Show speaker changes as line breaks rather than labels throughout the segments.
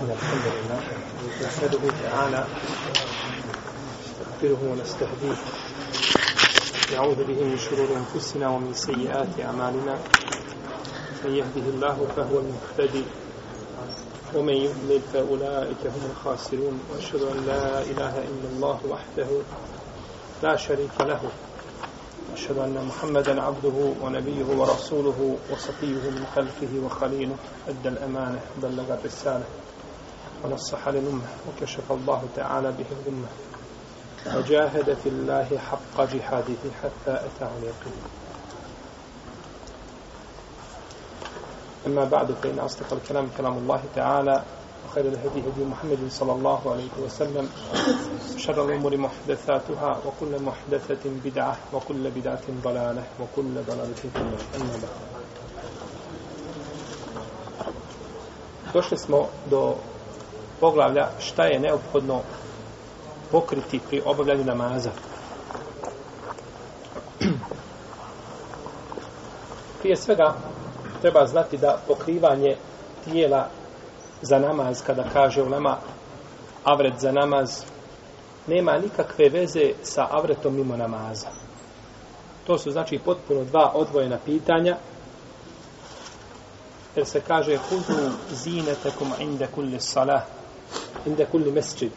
إن الحمد لله نحمده تعالى نستغفره ونستهديه. نعوذ به من شرور أنفسنا ومن سيئات أعمالنا. من يهده الله فهو المهتدي ومن يضلل فأولئك هم الخاسرون. وأشهد أن لا إله إلا الله وحده لا شريك له. أشهد أن محمدا عبده ونبيه ورسوله وصفيه من خلفه وخليله. أدى الأمانة بلغ الرسالة. ونصح للأمة وكشف الله تعالى به الأمة. وجاهد في الله حق جهاده حتى أتاه اليقين. أما بعد فإن أصدق الكلام كلام الله تعالى وخير الهدي هدي محمد صلى الله عليه وسلم شر الأمور محدثاتها وكل محدثة بدعة وكل بدعة ضلالة وكل ضلالة في النار. أما بعد. Došli smo do poglavlja šta je neophodno pokriti pri obavljanju namaza. Prije svega treba znati da pokrivanje tijela za namaz, kada kaže u nama avret za namaz, nema nikakve veze sa avretom mimo namaza. To su znači potpuno dva odvojena pitanja, jer se kaže hudu zinetekum inde kulli salah, inda kulli mesčid.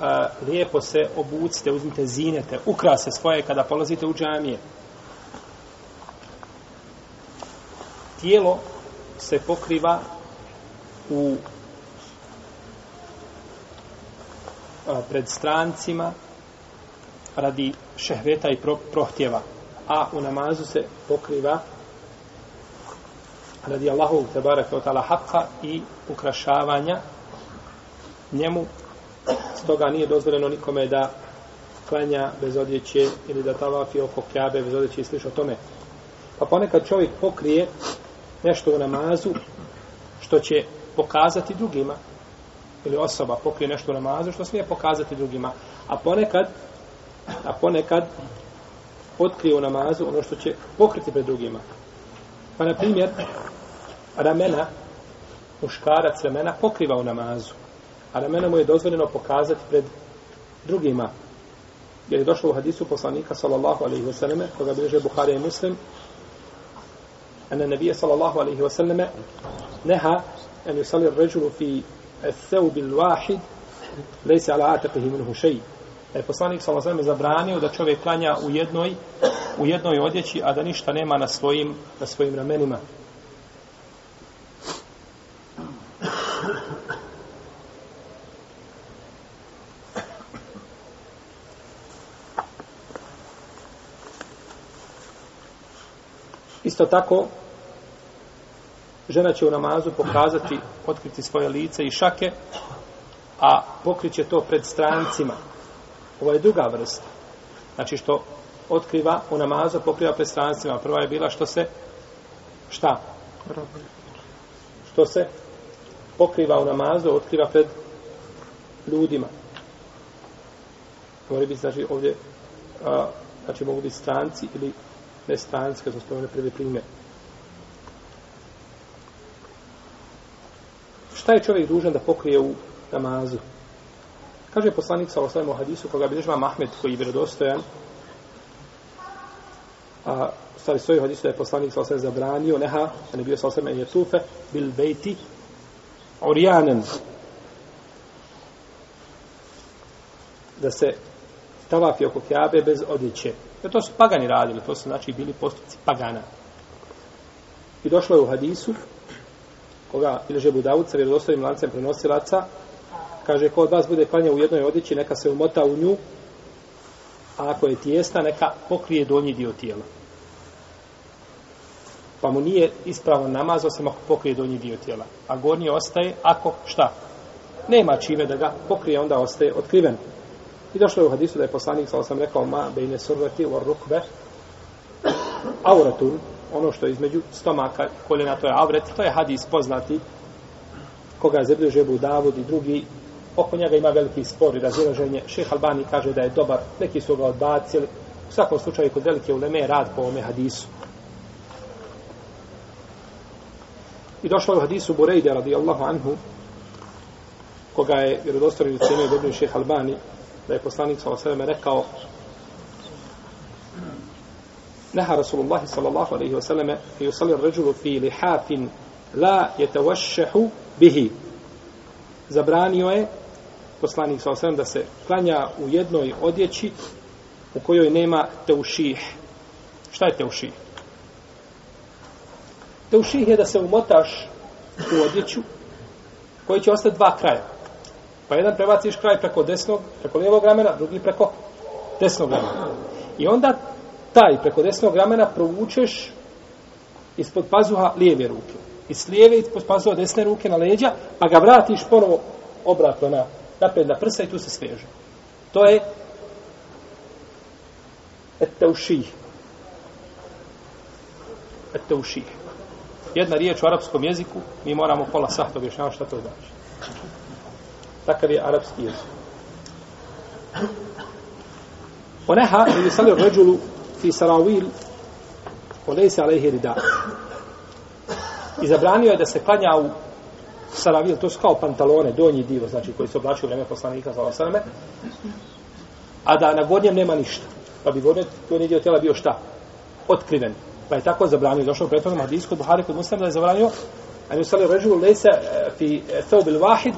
A, lijepo se obucite, uzmite zinete, ukrase svoje kada polazite u džamije. Tijelo se pokriva u a, pred strancima radi šehveta i pro, prohtjeva. A u namazu se pokriva radi Allahu tebara kao tala haqqa i ukrašavanja njemu. Stoga nije dozvoljeno nikome da klanja bez odjeće ili da tavafi oko kjabe bez odjeće i sliš o tome. Pa ponekad čovjek pokrije nešto u namazu što će pokazati drugima. Ili osoba pokrije nešto u namazu što smije pokazati drugima. A ponekad a ponekad otkrije u namazu ono što će pokriti pred drugima. Pa na primjer ramena muškarac ramena pokriva u namazu ramena mu je dozvoljeno pokazati pred drugima jer je došlo u hadisu poslanika sallallahu alaihi wasallam koga bilježe Buharija i Muslim أن النبي صلى الله عليه وسلم نهى أن يصلي الرجل في الثوب الواحد ليس على عاتقه منه شيء da je poslanik sa Lazarem zabranio da čovjek klanja u jednoj, u jednoj odjeći, a da ništa nema na svojim, na svojim ramenima. Isto tako, žena će u namazu pokazati, otkriti svoje lice i šake, a pokriće to pred strancima. Ovo je druga vrsta. Znači što otkriva u namazu, pokriva pred strancima. Prva je bila što se, šta? Što se pokriva u namazu, otkriva pred ljudima. Mori biti, znači, ovdje, a, znači, mogu biti stranci ili ne stranci, kad smo spomenuli prvi primjer. Šta je čovjek dužan da pokrije u namazu? Kaže poslanik sa osvijem u hadisu, koga bi država Mahmed, koji je vjerodostojan, a stvari svoj hadisu da je poslanik sa osvijem zabranio, neha, da ne bio sa osvijem jetufe, bil bejti, orijanen, da se tavafi oko kjabe bez odjeće. Jer to su pagani radili, to su znači bili postupci pagana. I došlo je u hadisu, koga bilježe Budavud sa vjerodostojnim lancem prenosilaca, kaže, ko od vas bude klanja u jednoj odjeći, neka se umota u nju, a ako je tijesna, neka pokrije donji dio tijela. Pa mu nije ispravan namaz, osim ako pokrije donji dio tijela. A gornji ostaje, ako šta? Nema čime da ga pokrije, onda ostaje otkriven. I došlo je u hadisu da je poslanik, sa sam rekao, ma bejne survati u rukbe, auratun, ono što je između stomaka, koljena, to je avret, to je hadis poznati, koga je zabilježio Ebu Davud i drugi, oko njega ima veliki spor i razilaženje. Šeh Albani kaže da je dobar, neki su ga odbacili, u svakom slučaju kod velike uleme rad po ovome hadisu. I došlo je u hadisu Burejde radijallahu anhu, koga je vjerodostojni cijenio dobri šeh Albani, da je poslanik s.a.v. rekao Neha Rasulullah sallallahu alaihi wa sallam i usalir ređulu fi lihafin la jetavašehu bihi. Zabranio je poslanik s.a.v. da se klanja u jednoj odjeći u kojoj nema teuših. Šta je teuših? Teuših je da se umotaš u odjeću koji će ostati dva kraja. Pa jedan prebaciš kraj preko desnog, preko lijevog ramena, drugi preko desnog ramena. I onda taj preko desnog ramena provučeš ispod pazuha lijeve ruke. I s lijeve ispod pazuha desne ruke na leđa, pa ga vratiš ponovo obratno na napred na prsa i tu se sveže. To je eteuših. Eteuših. Jedna riječ u arapskom jeziku, mi moramo pola sahta objašnjavati šta to znači. Takav je arapski jezik. Oneha, ili sali ređulu fi sarawil, olejse alejhi rida. I zabranio je da se klanja u saravil, to su kao pantalone, donji dio, znači koji se oblačio u vreme poslanika za osaname, a da na gornjem nema ništa. Pa bi gornji, gornji dio tela bio šta? Otkriven. Pa je tako zabranio. Došao u prethodnom hadisku kod Buhari kod Muslima da je zabranio a mi sali ređulu lejse eh, fi eh, thawbil wahid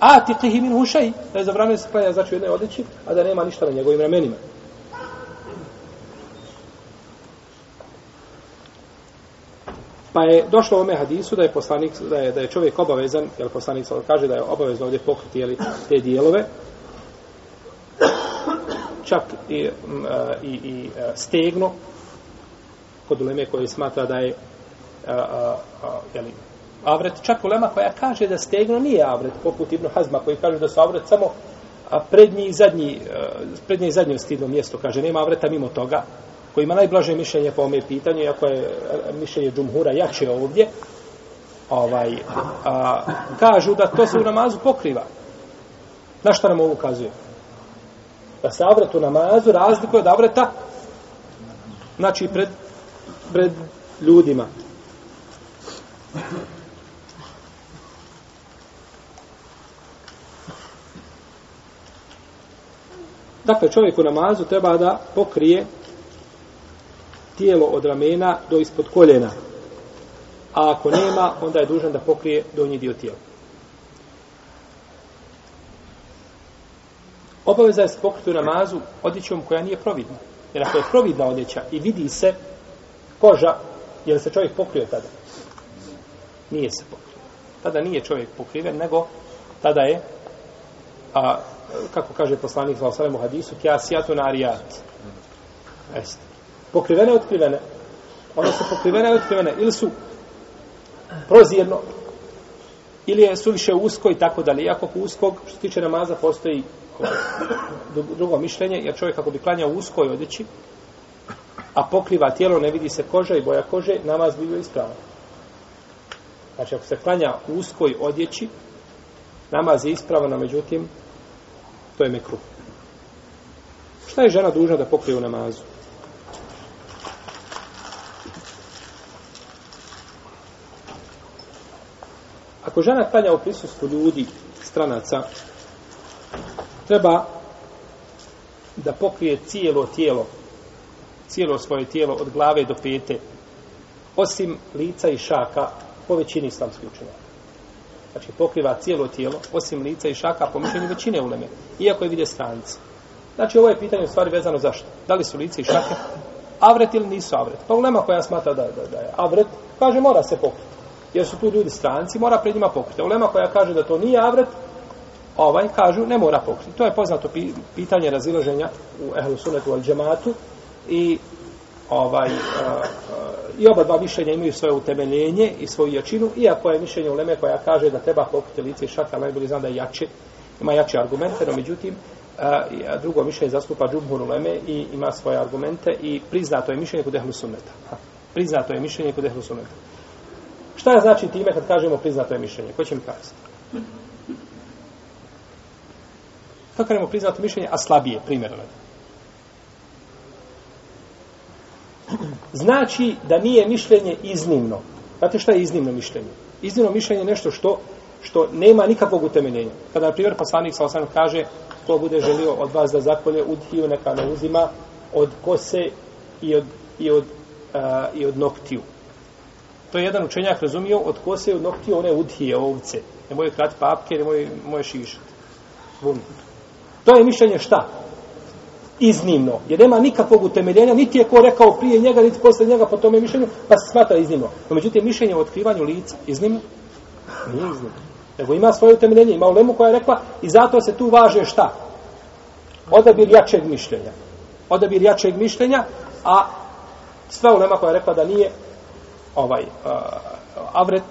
A ti atiqihi min hušaj, da je zabranio se klanja znači u jednoj odjeći a da nema ništa na njegovim ramenima Pa je došlo u ome hadisu da je poslanik da je da je čovjek obavezan, jer poslanik kaže da je obavezno ovdje pokriti jeli, te dijelove. Čak i, e, i, i e, stegno kod uleme koji smatra da je e, a, a, a, jeli, avret. Čak ulema koja kaže da stegno nije avret, poput Ibn Hazma koji kaže da su avret samo a prednji i zadnji, eh, prednje i zadnje stidno mjesto, kaže, nema avreta mimo toga, koji ima najblaže mišljenje po ome pitanju, iako je eh, mišljenje džumhura jače ovdje, ovaj, a, kažu da to se u namazu pokriva. Na što nam ovo ukazuje? Da se avret u namazu razlikuje od avreta, znači pred, pred ljudima. Dakle, čovjek u namazu treba da pokrije tijelo od ramena do ispod koljena. A ako nema, onda je dužan da pokrije donji dio tijela. Obaveza je se pokriti u namazu odjećom koja nije providna. Jer ako je providna odjeća i vidi se koža, je li se čovjek pokrio tada? Nije se pokrio. Tada nije čovjek pokriven, nego tada je, a, kako kaže poslanik za osalem u hadisu, kjasijatu na arijat. Jeste pokrivene otkrivene. One su pokrivene otkrivene. Ili su prozirno, ili je suviše usko i tako dalje. Iako u uskog, što se tiče namaza, postoji drugo mišljenje, jer čovjek ako bi klanjao uskoj odjeći, a pokriva tijelo, ne vidi se koža i boja kože, namaz bi bio ispravan. Znači, ako se klanja u uskoj odjeći, namaz je ispravan, međutim, to je mekruh. Šta je žena dužna da pokrije u namazu? Ako žena klanja u prisustvu ljudi, stranaca, treba da pokrije cijelo tijelo, cijelo svoje tijelo od glave do pete, osim lica i šaka po većini islamskih učenjaka. Znači pokriva cijelo tijelo, osim lica i šaka po mišljenju većine uleme, iako je vide stranci. Znači ovo je pitanje u stvari vezano zašto? Da li su lice i šake avret ili nisu avret? Pa ulema koja smatra da, da, da je avret, kaže mora se pokriti jer su tu ljudi stranci, mora pred njima pokriti. Ulema koja kaže da to nije avret, ovaj kažu ne mora pokriti. To je poznato pitanje razilaženja u ehlu sunetu al džematu i ovaj a, i oba dva mišljenja imaju svoje utemeljenje i svoju jačinu, iako je mišljenje uleme koja kaže da treba pokriti lice i šaka, najbolje znam da je jače, ima jače argumente, no međutim, eh, a, drugo mišljenje zastupa džumhur uleme i ima svoje argumente i priznato je mišljenje kod ehlu Ha. Priznato je mišljenje kod ehlu Sunneta. Šta je znači time kad kažemo priznato je mišljenje? Ko će mi kazati? Kako kažemo priznato mišljenje, a slabije, primjerno. Znači da nije mišljenje iznimno. Znate šta je iznimno mišljenje? Iznimno mišljenje je nešto što što nema nikakvog utemeljenja. Kada, na primjer, poslanik sa osam kaže ko bude želio od vas da zakolje udhiju, neka ne uzima od kose i od, i od, uh, i od noktiju. To je jedan učenjak razumio, od kose i od noktiju one udhije, ovce. Ne moje krati papke, ne moje, moje šišati. To je mišljenje šta? Iznimno. Jer nema nikakvog utemeljenja, niti je ko rekao prije njega, niti posle njega po tome mišljenju, pa se smatra iznimno. No, međutim, mišljenje o otkrivanju lica, iznimno? Nije iznimno. Nego ima svoje utemeljenje, ima ulemu koja je rekla i zato se tu važe šta? Odabir jačeg mišljenja. Odabir jačeg mišljenja, a sva ulema koja je rekla da nije ovaj uh, avret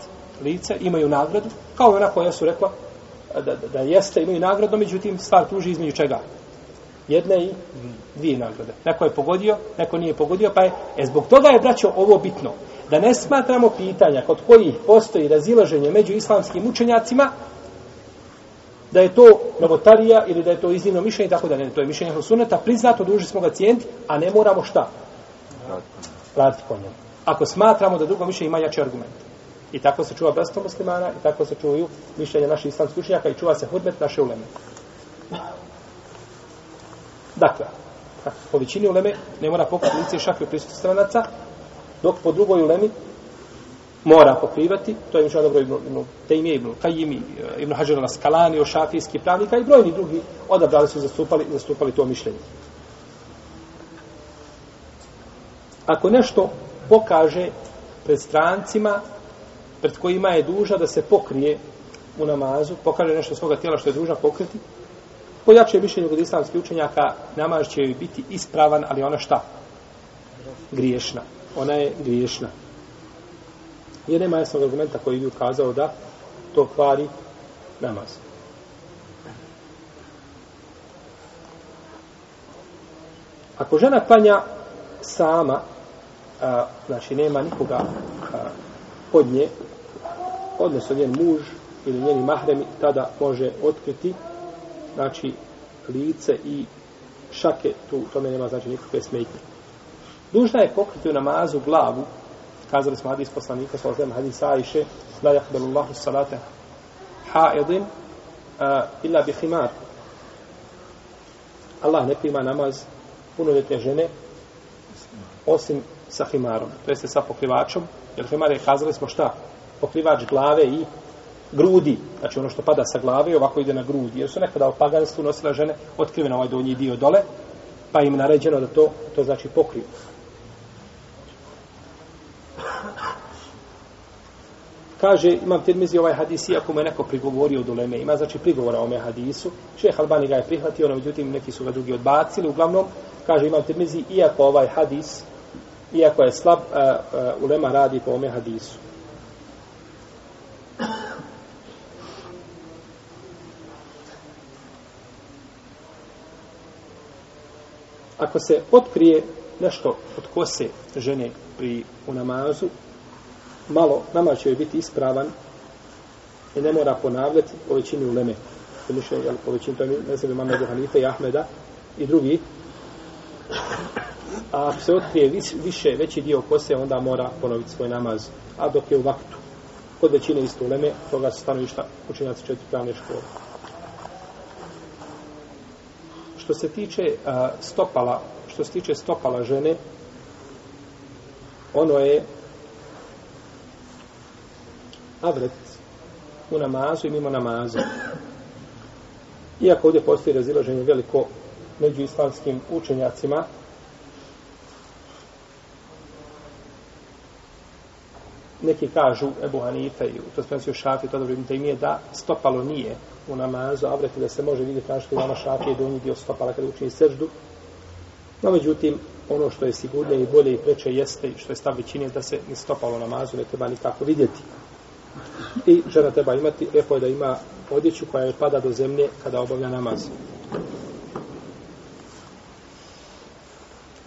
lice imaju nagradu, kao i ona koja su rekla da, da, da jeste, imaju nagradu, međutim stvar tuži između čega? Jedne i dvije nagrade. Neko je pogodio, neko nije pogodio, pa je, e, zbog toga je, braćo, ovo bitno. Da ne smatramo pitanja kod kojih postoji razilaženje među islamskim učenjacima, da je to novotarija ili da je to iznimno mišljenje, tako da ne, to je mišljenje Hosuneta, priznato, duži smo ga cijeniti, a ne moramo šta? Raditi po njemu. Ako smatramo da drugo mišljenje ima jači argument. I tako se čuva bratstvo muslimana, i tako se čuvaju mišljenja naših islamskih učenjaka i čuva se hudmet naše uleme. Dakle, po većini uleme ne mora pokriti lice i šake u prisutu stranaca, dok po drugoj ulemi mora pokrivati, to je mišljeno dobro Ibn, Ibn Tejmije, Ibn Kajimi, eh, Ibn Hađar Skalani, Ošafijski pravnika i brojni drugi odabrali su zastupali, zastupali to mišljenje. Ako nešto pokaže pred strancima, pred kojima je duža da se pokrije u namazu, pokaže nešto svoga tijela što je duža pokriti, po jače mišljenju kod islamskih učenjaka, namaz će biti ispravan, ali ona šta? Griješna. Ona je griješna. Jer nema jasnog argumenta koji bi ukazao da to kvari namaz. Ako žena klanja sama, a, znači nema nikoga a, pod nje, odnosno njen muž ili njeni mahremi, tada može otkriti znači lice i šake, tu tome nema znači nikakve smetnje. Dužna je pokriti u namazu glavu, kazali smo hadis poslanika, sa ozem hadis Ajše, la jakbelullahu salate haedin uh, illa bi himar. Allah ne prima namaz punoljetne žene, osim sa himarom, to jeste sa pokrivačom, jer himar je, kazali smo šta, pokrivač glave i grudi, znači ono što pada sa glave ovako ide na grudi, jer su nekada u paganstvu nosila žene otkrivene ovaj donji dio dole, pa im naređeno da to, to znači pokriju. Kaže, imam tirmizi ovaj hadis, iako mu je neko prigovorio od uleme, ima znači prigovora o ome hadisu, šeh Albani ga je prihvatio, no međutim neki su ga drugi odbacili, uglavnom, kaže, imam tirmizi, iako ovaj hadis, iako je slab, uh, uh, ulema radi po ome hadisu. Ako se otkrije nešto od kose žene pri u namazu, malo namaz će biti ispravan i ne mora ponavljati po većini uleme. To mišljenje, jel, po većini, to je ne znam, imam Hanife i Ahmeda i drugi. A ako se otkrije više, veći dio kose, onda mora ponoviti svoj namaz. A dok je u vaktu, kod većine isto uleme, toga se stanovišta učenjaci četiri pravne škole. Što se tiče a, stopala, što se tiče stopala žene, ono je avret u namazu i mimo namaza. Iako ovdje postoji razilaženje veliko među islamskim učenjacima, neki kažu Ebu Hanife i to sprenosio šafi, to dobro da im je da stopalo nije u namazu, a vreti da se može vidjeti našto je nama šafi i donji dio stopala kada učini seždu. No, međutim, ono što je sigurnije i bolje i preče jeste što je stav većine da se ni stopalo namazu ne treba nikako vidjeti. I žena treba imati, lijepo je da ima odjeću koja je pada do zemlje kada obavlja namaz.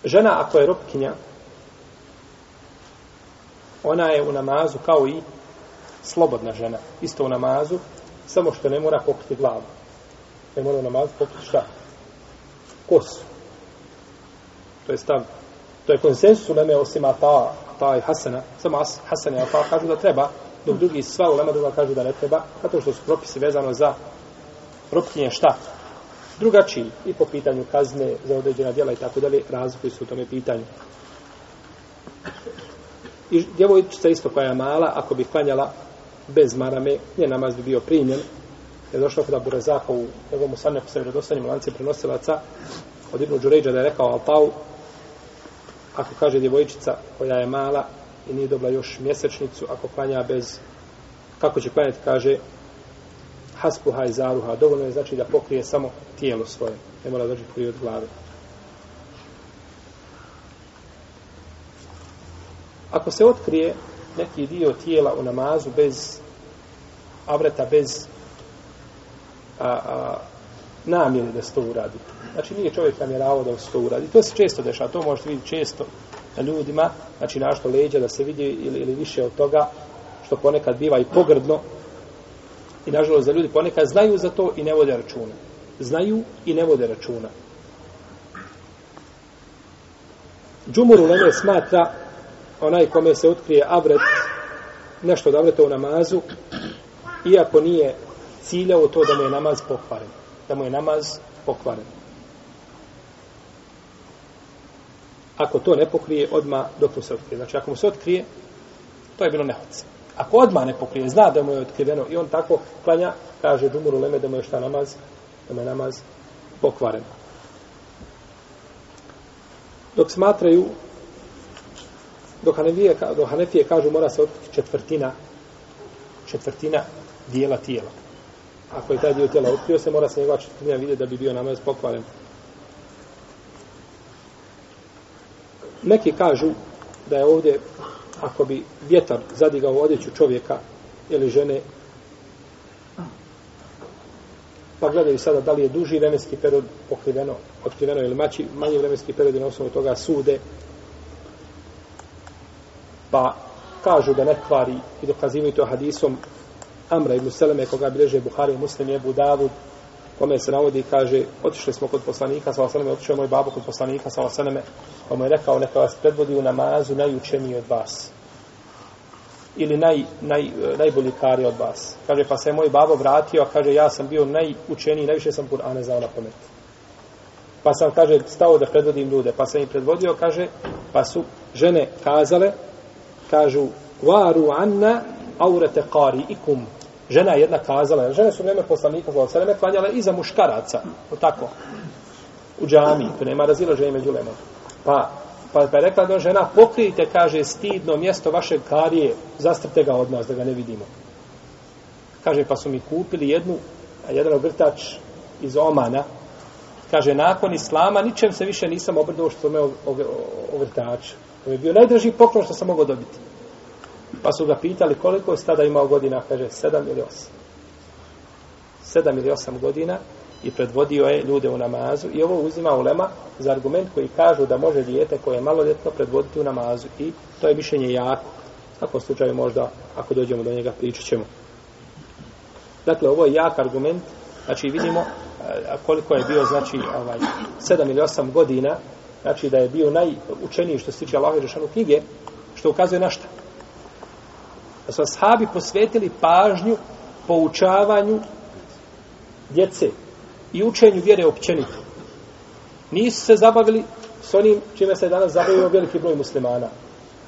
Žena ako je ropkinja, ona je u namazu kao i slobodna žena. Isto u namazu, samo što ne mora pokriti glavu. Ne mora u namazu pokriti šta? Kosu. To je stav. To je konsensus u neme osim Ata, Ata i Hasana. Samo Hasan i Ata kažu da treba dok drugi sva ulema druga kažu da ne treba, zato što su propisi vezano za proptinje šta? Drugačiji i po pitanju kazne za određena djela i tako dalje, razlikuju su u tome pitanju. I djevojčica isto koja je mala, ako bi klanjala bez marame, nje namaz bi bio primjen. Je došlo kada Burazaka u njegovom sanneku sa vjerodostanjem lance prenosilaca od Ibnu Đurejđa da je rekao Alpau, ako kaže djevojčica koja je mala i nije dobila još mjesečnicu, ako klanja bez, kako će klanjati, kaže, haspuha i zaruha, dovoljno je znači da pokrije samo tijelo svoje, ne mora držati prije od glave. Ako se otkrije neki dio tijela u namazu bez avreta, bez a, a, namjere da se to uradi. Znači nije čovjek namjeravao da se to uradi. To se često dešava, to možete vidjeti često na ljudima, znači našto leđa da se vidi ili, ili više od toga, što ponekad biva i pogrdno. I nažalost za ljudi ponekad znaju za to i ne vode računa. Znaju i ne vode računa. Džumur Uleme smatra onaj kome se otkrije avret, nešto od avreta u namazu, iako nije ciljao to da mu je namaz pokvaren. Da mu je namaz pokvaren. Ako to ne pokrije, odma dok mu se otkrije. Znači, ako mu se otkrije, to je bilo nehoce. Ako odma ne pokrije, zna da mu je otkriveno i on tako klanja, kaže Džumuru Leme da mu je šta namaz, da mu je namaz pokvaren. Dok smatraju dok Hanefije, dok Hanefije kažu mora se otkriti četvrtina četvrtina dijela tijela. Ako je taj dio tijela otkrio se, mora se njegova četvrtina vidjeti da bi bio namaz pokvaren. Neki kažu da je ovdje, ako bi vjetar zadigao odjeću čovjeka ili žene, pa gledaju sada da li je duži vremenski period pokriveno, otkriveno ili mači, manji vremenski period i na osnovu toga sude, pa kažu da ne kvari i dokazivaju to hadisom Amra ibn Seleme koga bileže Buhari Muslim je Budavud, kome se navodi kaže otišli smo kod poslanika sa osaneme otišao je moj babo kod poslanika sa osaneme pa mu je rekao neka vas predvodi u namazu najučeniji od vas. Ili naj, naj, najbolji kari od vas. Kaže pa se moj babo vratio a kaže ja sam bio najučeniji najviše sam Kur'ane znao na pamet. Pa sam kaže stao da predvodim ljude pa sam im predvodio kaže pa su žene kazale kažu varu anna aurete kari ikum žena jedna kazala žene su vreme poslanika za sve klanjale i za muškaraca o tako u džami tu nema razilaženja među lema. pa pa pa je rekla da žena pokrijte kaže stidno mjesto vaše karije zastrte ga od nas da ga ne vidimo kaže pa su mi kupili jednu jedan ogrtač iz Omana kaže nakon islama ničem se više nisam obrnuo što me ogrtač To je bio najdraži poklon što sam mogao dobiti. Pa su ga pitali koliko je tada imao godina, kaže sedam ili osam. Sedam ili osam godina i predvodio je ljude u namazu i ovo uzima ulema za argument koji kažu da može dijete koje je maloljetno predvoditi u namazu i to je mišljenje jako. Ako slučaju možda, ako dođemo do njega, pričat ćemo. Dakle, ovo je jak argument, znači vidimo eh, koliko je bio, znači, ovaj, sedam ili osam godina znači da je bio najučeniji što se tiče Allahove Žešanu knjige, što ukazuje na šta? Da su ashabi posvetili pažnju poučavanju djece i učenju vjere općenito. Nisu se zabavili s onim čime se danas zabavio veliki broj muslimana.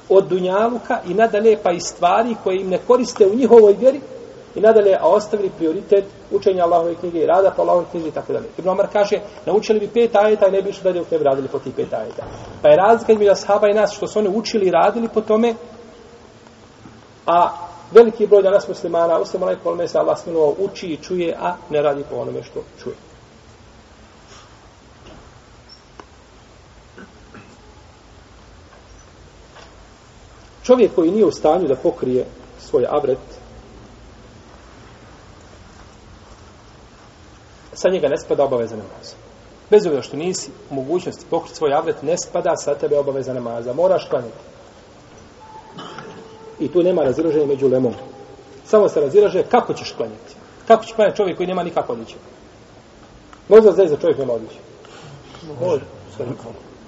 Od dunjaluka i nadalje pa i stvari koje im ne koriste u njihovoj vjeri, i nadalje, a ostavili prioritet učenja Allahove knjige i rada po Allahove knjige i tako dalje. Ibn Omar kaže, naučili bi pet ajeta i ne bi išli dalje u tebi radili po tih pet ajeta. Pa je razlika između ashaba i nas što su oni učili i radili po tome, a veliki broj danas muslimana, osim onaj kolme se Allah smilovao, uči i čuje, a ne radi po onome što čuje. Čovjek koji nije u stanju da pokrije svoj avret, sa njega ne spada obaveza namaza. Bez obzira što nisi u mogućnosti pokriti svoj avret, ne spada sa tebe obaveza namaza. Moraš klanjati. I tu nema razilaženja među lemom. Samo se razilaže kako ćeš klanjati. Kako će klanjati čovjek koji nema nikako odliče. Možda da za čovjek nema odliče. Može.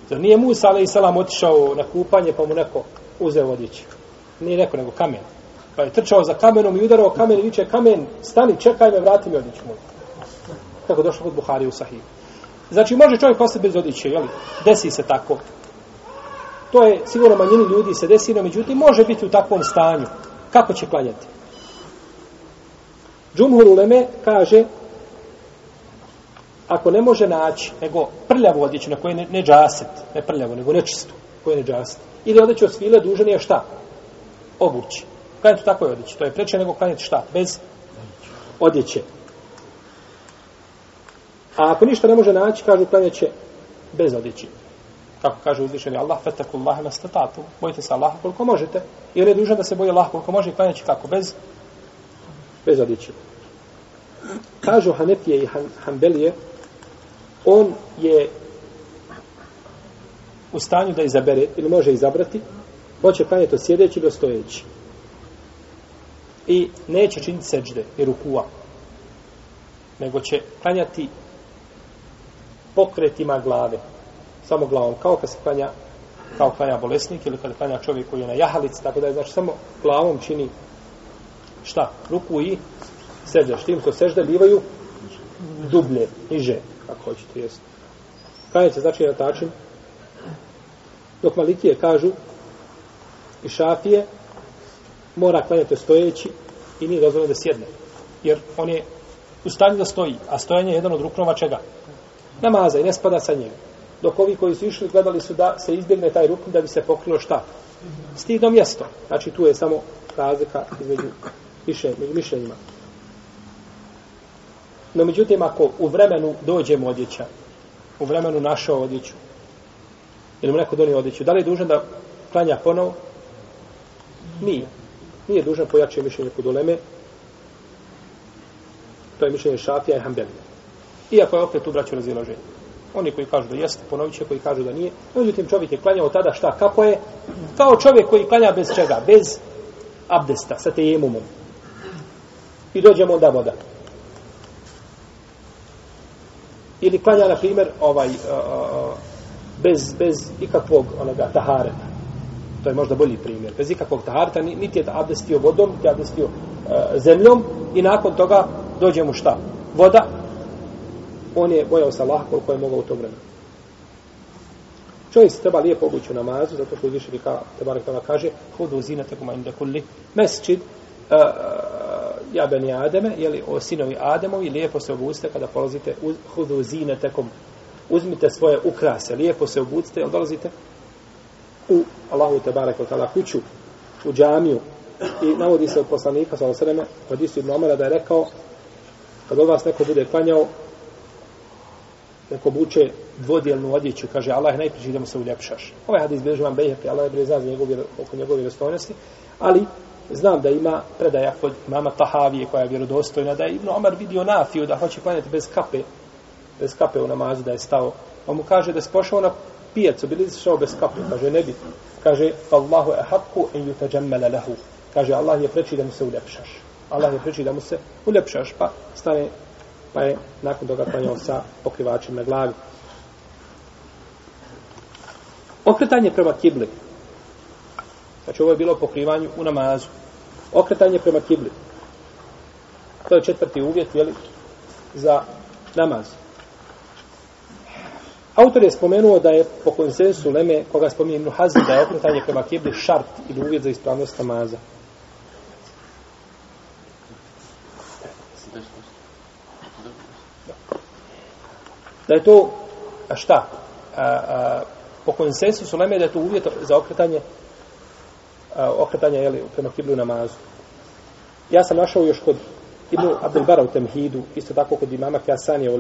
Zar nije Musa, ali i salam, otišao na kupanje, pa mu neko uzeo odliče. Nije neko, nego kamen. Pa je trčao za kamenom i udarao kamen i viče, kamen, stani, čekaj me, vrati mi odjeću moju. Kako došlo kod Buhari u Sahih. Znači, može čovjek ostati bez odjeće, jel? Desi se tako. To je sigurno manjini ljudi se desi, no međutim, može biti u takvom stanju. Kako će klanjati? Džumhur Uleme kaže, ako ne može naći, nego prljavu odjeću na kojoj ne, ne džaset, ne prljavu, nego nečistu, koje ne džaset, ili odjeću od svile, dužan je šta? Obući. Klanjati u takvoj odjeći. To je preče nego klanjati šta? Bez odjeće. A ako ništa ne može naći, kažu klanjaće bez odjeći. Kako kaže uzvišeni Allah, fetaku Allah na statatu. Bojite se Allaha koliko možete. I on je dužan da se boje Allah koliko može i klanjaće kako? Bez, bez odjeći. Kažu Hanefije i Han, Hanbelije, on je u stanju da izabere, ili može izabrati, hoće klanjati od sjedeći do stojeći. I neće činiti seđde i rukua, nego će klanjati pokretima glave, samo glavom, kao kad se klanja kao klanja bolesnik ili kad klanja čovjek koji je na jahalici, tako da je znači samo glavom čini šta? Ruku i sežda. Štim ko sežda bivaju dublje, niže, kako hoćete jest. Klanja se znači na tačin dok malikije kažu i šafije mora klanjati stojeći i nije dozvoljeno da sjedne. Jer on je u stanju da stoji, a stojanje je jedan od ruknova čega? Namaza i ne spada sa njega. Dok ovi koji su išli gledali su da se izbjegne taj rukn da bi se pokrilo šta? Stidno mjesto. Znači tu je samo razlika između više, među mišljenjima. No međutim, ako u vremenu dođemo odjeća, u vremenu našao odjeću, ili mu neko donio odjeću, da li je dužan da klanja ponovo? Nije. Nije dužan pojačati mišljenje kod uleme. To je mišljenje Šafija i hambelija. Iako je opet tu braću razilaženje. Oni koji kažu da jeste, ponovit će, koji kažu da nije. Međutim, čovjek je klanjao tada šta? Kako je? Kao čovjek koji klanja bez čega? Bez abdesta, sa tejemumom. I dođemo onda voda. Ili klanja, na primjer, ovaj, uh, bez, bez ikakvog onoga tahareta. To je možda bolji primjer. Bez ikakvog tahareta, niti je abdestio vodom, niti je abdestio uh, zemljom i nakon toga dođe mu šta? Voda. On je bojao se Allah koliko je mogao u tom vremenu. Čovjek se treba lijepo obući u namazu, zato što uzvišeni ka, Tebarek Tala kaže, hudu zinate kuma inda kulli mesčid, uh, ja beni Ademe, jeli, o sinovi Ademovi, lijepo se obuste kada polazite, hudu zinatekum uzmite svoje ukrase, lijepo se obucite, jel dolazite u Allahu te barek kuću, u džamiju, i navodi se od poslanika, sa osreme, od Isu ibn Omara, da je rekao, kad od vas neko bude klanjao, neko buče dvodjelnu odjeću, kaže, Allah je najpriči da mu se uljepšaš. Ovaj hadis bilježi vam Bejhepi, Allah je bre zna njegov, oko njegove vjerostojnosti, ali znam da ima predaja kod mama Tahavije, koja je vjerodostojna, da je Ibn Omar vidio Nafiju da hoće klanjati bez kape, bez kape u namazu da je stao. On mu kaže da je spošao na pijacu, bili se šao bez kape. Kaže, ne bi. Kaže, Allahu je hakku en yutajammala lahu. Kaže, Allah je preči da mu se uljepšaš. Allah je preči da mu se uljepšaš. Pa stane, pa je nakon toga klanjao sa pokrivačem na glavi. Okretanje prema kibli. Znači, ovo je bilo pokrivanju u namazu. Okretanje prema kibli. To je četvrti uvjet, jeli, za namaz. Autor je spomenuo da je po konsensu Leme, koga spominje Ibn Hazm, da je okretanje prema kibli šart ili uvjet za ispravnost namaza. Da je to, šta? A, a, po konsensusu Leme da je to uvjet za okretanje a, okretanje jeli, prema kiblu namazu. Ja sam našao još kod Ibn Abdel Bara u Temhidu, isto tako kod imama Kjasanija u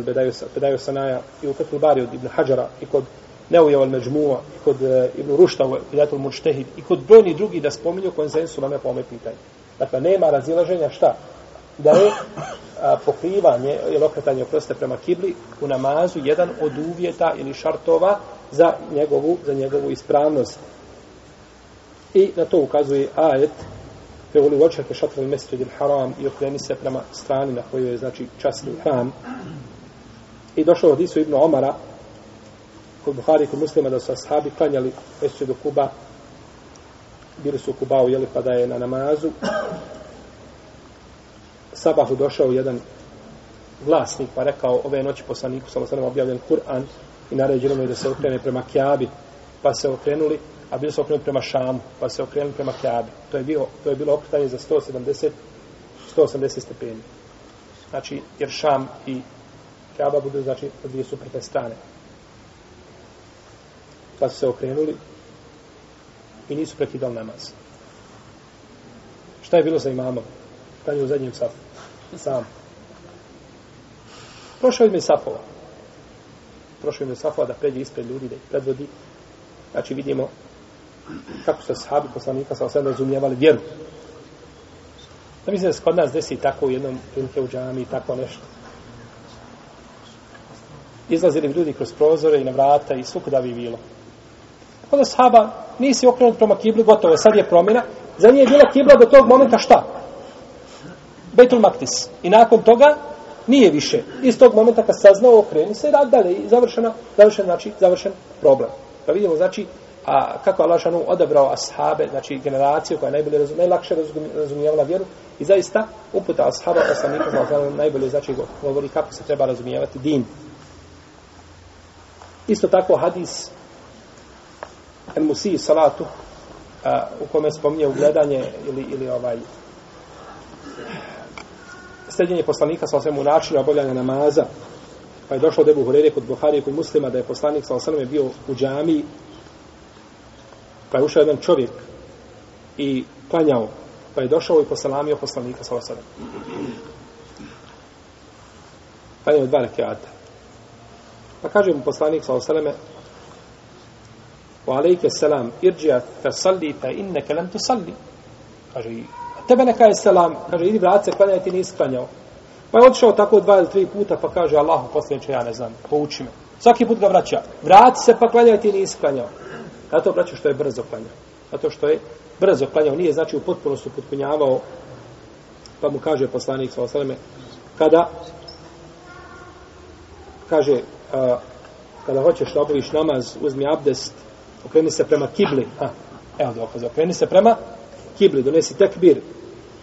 Bedaju Sanaja i u Fethul Bari od Ibn Hajara i kod Neuja al Međmua i kod e, Ibn Rušta u Bidatul Murštehid i kod brojni drugi da spominju konsensu na po ome pitanje. Dakle, nema razilaženja šta? Da je a, pokrivanje ili okretanje oproste prema kibli u namazu jedan od uvjeta ili šartova za njegovu, za njegovu ispravnost. I na to ukazuje ajet te voli vočake šatra il mesečid haram i okreni se prema strani na kojoj je znači časni hram. I došlo od Isu ibn Omara kod Buhari kod muslima da su ashabi klanjali mesečid do Kuba bili su u Kubao, jeli, pa da je na namazu. Sabahu došao jedan vlasnik pa rekao, ove noći poslaniku, sa osanem objavljen Kur'an i naređeno je da se okrene prema Kjabi, pa se okrenuli, a bili su okrenuli prema Šamu, pa se okrenuli prema Kjabi. To je, bio, to je bilo okretanje za 170, 180 stepeni. Znači, jer Šam i Kjaba budu, znači, od dvije suprotne strane. Pa su se okrenuli i nisu prekidali namaz. Šta je bilo sa imamom? Klanju u zadnjem safu. Sam. Prošao ime safova. Prošao ime safova da pređe ispred ljudi, da ih predvodi. Znači vidimo kako su sahabi poslanika sa osam razumijevali vjeru. Da mislim da se kod nas desi tako u jednom prilike u džami i tako nešto. Izlazili ljudi kroz prozore i na vrata i svukuda bi bilo. Kod da sahaba nisi okrenut prema kibli, gotovo, sad je promjena. Za nje je bila kibla do tog momenta šta? Bejtul Maktis. I nakon toga nije više. Iz tog momenta kad saznao okreni se i rad dalje i završena, završen, znači, završen problem. Pa vidimo, znači, a kako Allah šanu odabrao ashabe, znači generaciju koja je najbolje razum, najlakše razumijevala vjeru i zaista uputa ashaba poslanika znači najbolje znači govori kako se treba razumijevati din. Isto tako hadis El Musi salatu a, u kome spominje ugledanje ili, ili ovaj sljeđenje poslanika sa osvijem u načinu obavljanja namaza pa je došlo od Ebu Hurere kod Buharije kod muslima da je poslanik sa osvijem bio u džamiji Pa je ušao jedan čovjek i klanjao, pa je došao i posalamio poslanika sa osvijem. Pa je dva rekiata. Pa kaže mu poslanik sa osvijem wa alejke selam, irđija fe salli, fe inneke lem tu salli. Kaže, tebe neka je selam, kaže, idi vrat se, klanjaj, ti nisi klanjao. Pa je otišao tako dva ili tri puta, pa kaže, Allahu posljedniče, ja ne znam, pouči me. Svaki put ga vraća, vrati se, pa klanjaj, ti nisi klanjao. Zato vraća što je brzo klanjao. Zato što je brzo klanjao, nije znači u potpunosti potpunjavao, pa mu kaže poslanik sa osaleme, kada kaže, a, kada hoćeš da obaviš namaz, uzmi abdest, okreni se prema kibli, ha, evo dokaz, okreni se prema kibri, donesi tekbir,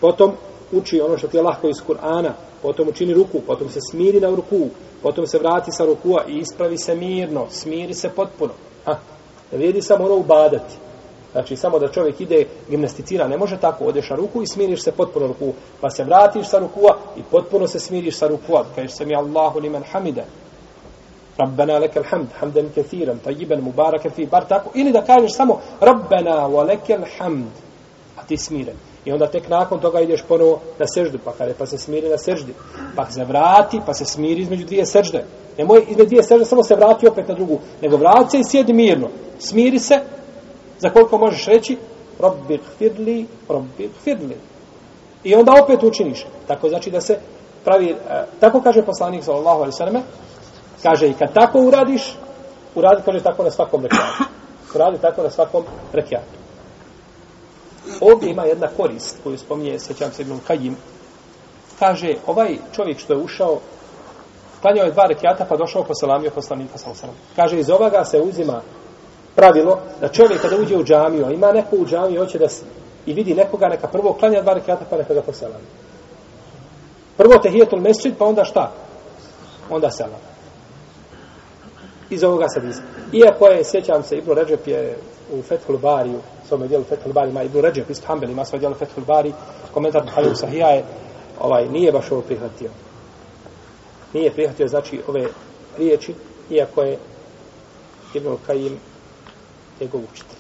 potom uči ono što ti je lahko iz Kur'ana, potom učini ruku, potom se smiri na ruku, potom se vrati sa rukua i ispravi se mirno, smiri se potpuno. Ha, Ne vrijedi samo ono ubadati. Znači, samo da čovjek ide, gimnasticira, ne može tako, odeš na ruku i smiriš se potpuno ruku, pa se vratiš sa rukua i potpuno se smiriš sa rukua, kažeš se mi Allahu liman hamida, Rabbena lekel hamd, hamden kethiran, tajiben, mubarake fi, bar tako, ili da kažeš samo Rabbena wa lekel hamd, a ti smiren. I onda tek nakon toga ideš ponovo na seždu, pa kada pa se smiri na seždi, pa se vrati, pa se smiri između dvije sežde. Nemoj između dvije sežde samo se vrati opet na drugu, nego vrati se i sjedi mirno. Smiri se, za koliko možeš reći, robbi gfirli, robbi gfirli. I onda opet učiniš. Tako znači da se pravi, e, tako kaže poslanik sallallahu alaihi sallam, kaže i kad tako uradiš, uradi, kaže tako na svakom rekiatu. Uradi tako na svakom rekiatu. Ovdje ima jedna korist koju spominje, sećam se Ibn Kajim. Kaže, ovaj čovjek što je ušao, klanjao je dva rekiata pa došao po salamiju poslanika sa osram. Kaže, iz ovoga se uzima pravilo da čovjek kada uđe u džamiju, ima neko u džamiju, hoće da se, i vidi nekoga, neka prvo klanja dva rekiata pa neka ga poselami. Prvo tehijetul mesčid, pa onda šta? Onda selam. Iz ovoga sad. Iako je, sjećam se, Ibn Ređep je u Fethul Bariju, svome dijelu Fethul Bari, ima Ibn Ređep, isto Hanbel, ima svoj dijelu Fethul Bari, komentar Buhariju Sahija je, ovaj, nije baš ovo prihvatio. Nije prihvatio, znači, ove riječi, iako je Ibn Kajim njegov učitelj.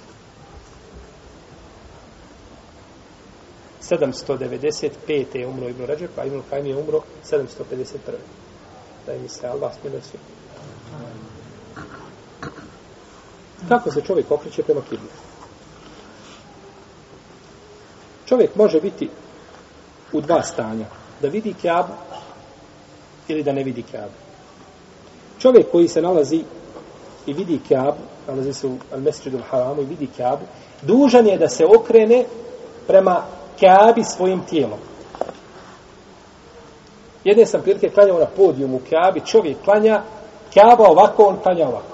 795. je umro Ibn Ređep, a Ibn Kajim je umro 751. Da im se Allah smile svi. Kako se čovjek okreće prema kibli? Čovjek može biti u dva stanja. Da vidi kjabu ili da ne vidi kjabu. Čovjek koji se nalazi i vidi kjabu, nalazi se u Al-Mesridu Al-Haramu i vidi kjabu, dužan je da se okrene prema kjabi svojim tijelom. Jedne sam prilike klanjao na podijumu kjabi, čovjek klanja, kjaba ovako, on klanja ovako.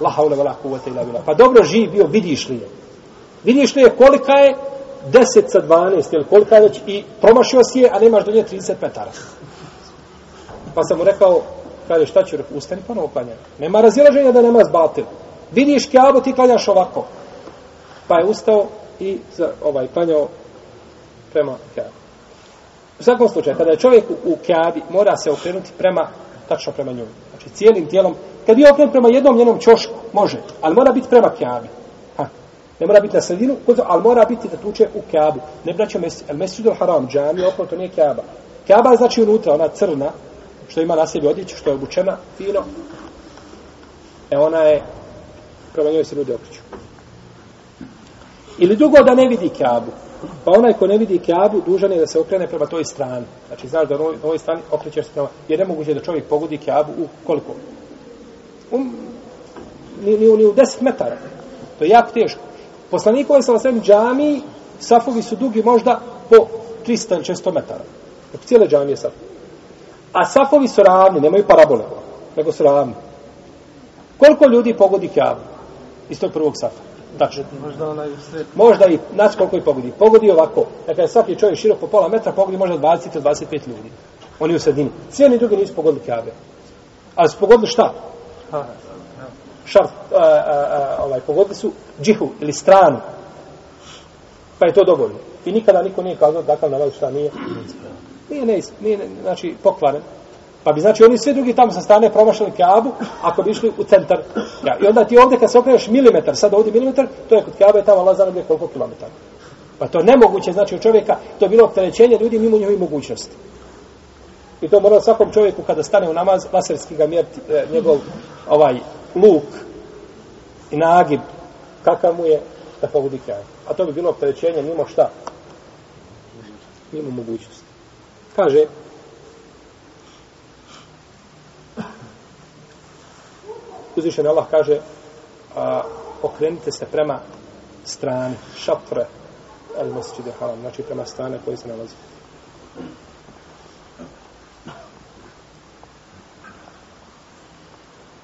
La haule vela kuvvete ila bila. Pa dobro živ bio, vidiš li je? Vidiš li je kolika je 10 sa 12 ili kolika je već i promašio si je, a nemaš do nje 30 metara. Pa sam mu rekao, kaže šta ću, ustani ponovo klanjaj. Nema razilaženja da nema zbatil. Vidiš kjabu, ti klanjaš ovako. Pa je ustao i za, ovaj, klanjao prema kjabu. U svakom slučaju, kada je čovjek u, u kjabi, mora se okrenuti prema, tačno prema njoj. Znači, cijelim tijelom. Kad je okren prema jednom njenom čošku, može, ali mora biti prema kjabi. Ha. Ne mora biti na sredinu, ali mora biti da tuče u kjabu. Ne braćo mesi, el mesudul haram, džami, okno, to nije kjaba. Kjaba znači unutra, ona crna, što ima na sebi odjeću, što je obučena, fino. E ona je, prema njoj se ljudi okreću. Ili dugo da ne vidi kjabu. Pa onaj ko ne vidi kjabu, dužan je da se okrene prema toj strani. Znači, znaš da na ovoj strani okrećeš se prema... Jer ne moguće da čovjek pogodi kjabu u koliko? U, ni, ni, ni u 10 metara. To je jako teško. Poslanikove sa osvijem džami, safovi su dugi možda po 300 ili 600 metara. Dok cijele džamije safovi. A safovi su ravni, nemaju parabole, nego su ravni. Koliko ljudi pogodi kjavu iz tog prvog safa? Tačno.
Možda onaj sred...
Možda i, znači koliko i pogodi. Pogodi ovako. Dakle, svaki čovjek širok po pola metra pogodi možda 20 ili 25 ljudi. Oni u sredini. Svi oni drugi nisu pogodili kjabe. Ali su pogodili šta?
Ha,
Šart, a, a, a, ovaj, pogodili su džihu ili stranu. Pa je to dovoljno. I nikada niko nije kazao takav namaz šta nije. Nije, ne, nije, ne, znači, pokvaren. Pa bi znači oni svi drugi tamo sa strane promašali Kaabu, ako bi išli u centar. Ja, I onda ti ovdje kad se okreneš milimetar, sad ovdje milimetar, to je kod Kaabe tamo Allah zna koliko kilometara. Pa to je nemoguće, znači od čovjeka, to je bilo opterećenje ljudi mimo njihovi mogućnosti. I to mora svakom čovjeku kada stane u namaz, laserski ga mjerti, e, njegov ovaj luk i nagib, kakav mu je da pogodi Kaabu. A to bi bilo opterećenje mimo šta? Mimo mogućnosti. Kaže, uzvišen Allah kaže a, okrenite se prema strani šatre al masjid haram znači prema strane koje se nalazi.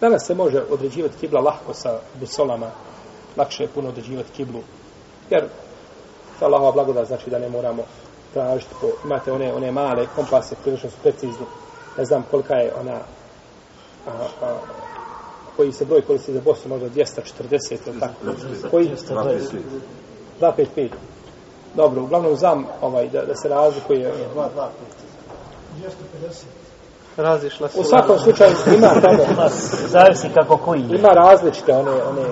Danas se može određivati kibla lahko sa busolama, lakše je puno određivati kiblu, jer sa Allahova blagoda znači da ne moramo tražiti, po, imate one, one male kompase, prilično su precizni, ne znam kolika je ona a, a, koji se broj koristi za Bosnu, možda 240 ili tako. Koji? 255. Dobro, uglavnom znam ovaj, da, da se razlikuje.
250. Razišla se.
U svakom slučaju ima tamo.
Zavisi kako koji.
Ima različite one, one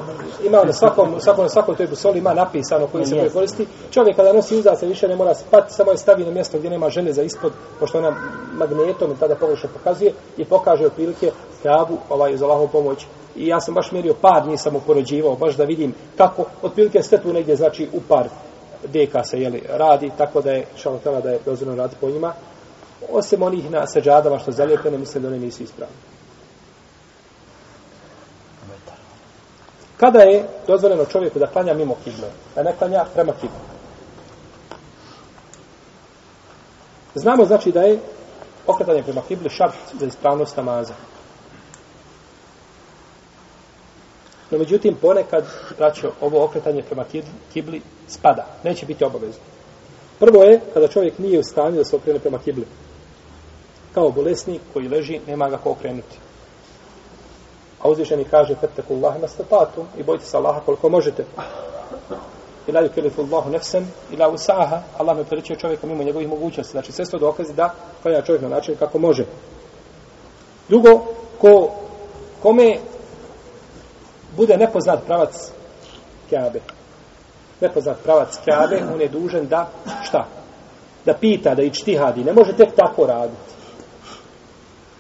ima na svakom, u svakom, na svakom toj busoli ima napisano koji se yes. koristi. Čovjek kada nosi uzaca više ne mora spati, samo je stavi na mjesto gdje nema žene za ispod, pošto ona magnetom tada pogrešno pokazuje i pokaže otprilike kabu ovaj, uz Allahom pomoć. I ja sam baš mjerio par, nisam upoređivao, baš da vidim kako, otprilike ste tu negdje, znači u par deka se jeli, radi, tako da je šalotela da je dozvoljeno raditi po njima. Osim onih na seđadama što zalijepene, mislim da one nisu ispravne. Kada je dozvoljeno čovjeku da klanja mimo kible, da ne klanja prema kibla? Znamo znači da je okretanje prema kibli šart za ispravnost namaza. No međutim, ponekad, braćo, ovo okretanje prema kibli spada. Neće biti obavezno. Prvo je kada čovjek nije u stanju da se okrene prema kibli. Kao bolesnik koji leži, nema ga ko okrenuti. A uzvišeni kaže, fetteku Allahe nastatatu i bojite se Allaha koliko možete. Ila la yukelifu Allahu nefsen ila usaha. Allah ne opterećuje čovjeka mimo njegovih mogućnosti. Znači, sve sto dokazi da klanja čovjek na način kako može. Drugo, ko, kome bude nepoznat pravac Kjabe. Nepoznat pravac Kjabe, on je dužan da, šta? Da pita, da i čtihadi. Ne može tek tako raditi.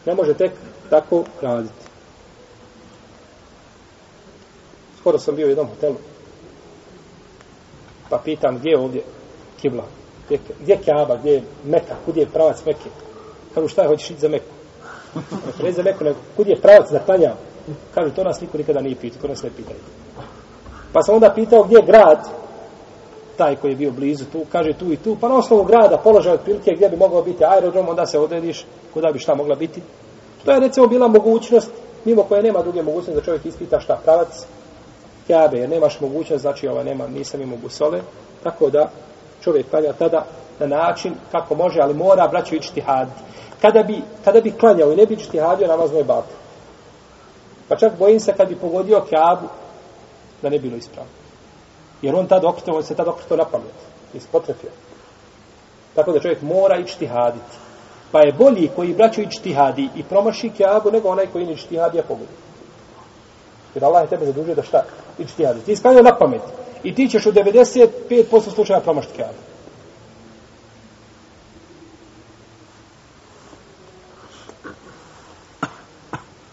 Ne može tek tako raditi. Skoro sam bio u jednom hotelu. Pa pitam gdje je ovdje kibla? Gdje, gdje je kaba? Gdje je Meka? Kud je pravac Mekke? Kažu šta je, hoćeš ići za Meku? Ne za Meku, nego kud je pravac za klanjao? Kažu, to nas niko nikada nije pitao, to nas ne pitaju. Pa sam onda pitao gdje je grad, taj koji je bio blizu tu, kaže tu i tu, pa na osnovu grada, položaj od prilike gdje bi mogao biti aerodrom, onda se odrediš kuda bi šta mogla biti. To je recimo bila mogućnost, mimo koje nema druge mogućnosti da čovjek ispita šta pravac Kjabe, jer nemaš mogućnost, znači ova nema, nisam imao busole, tako da čovjek klanja tada na način kako može, ali mora braćo ići tihad. Kada bi, kada bi klanjao i ne bi ići tihadio, namaz je batil. Pa čak bojim se kad bi pogodio Kjabu, da ne bilo ispravno. Jer on tad okrito, on se tad okrito na pamet. Ispotrefio. Tako da čovjek mora ići tihaditi. Pa je bolji koji braću ići i promaši kjabu nego onaj koji ići tihadi, a pogodi. Jer Allah je tebe zadužio da šta? Ići tihadi. Ti isklanjao na pamet. I ti ćeš u 95% slučaja promašiti kjabu.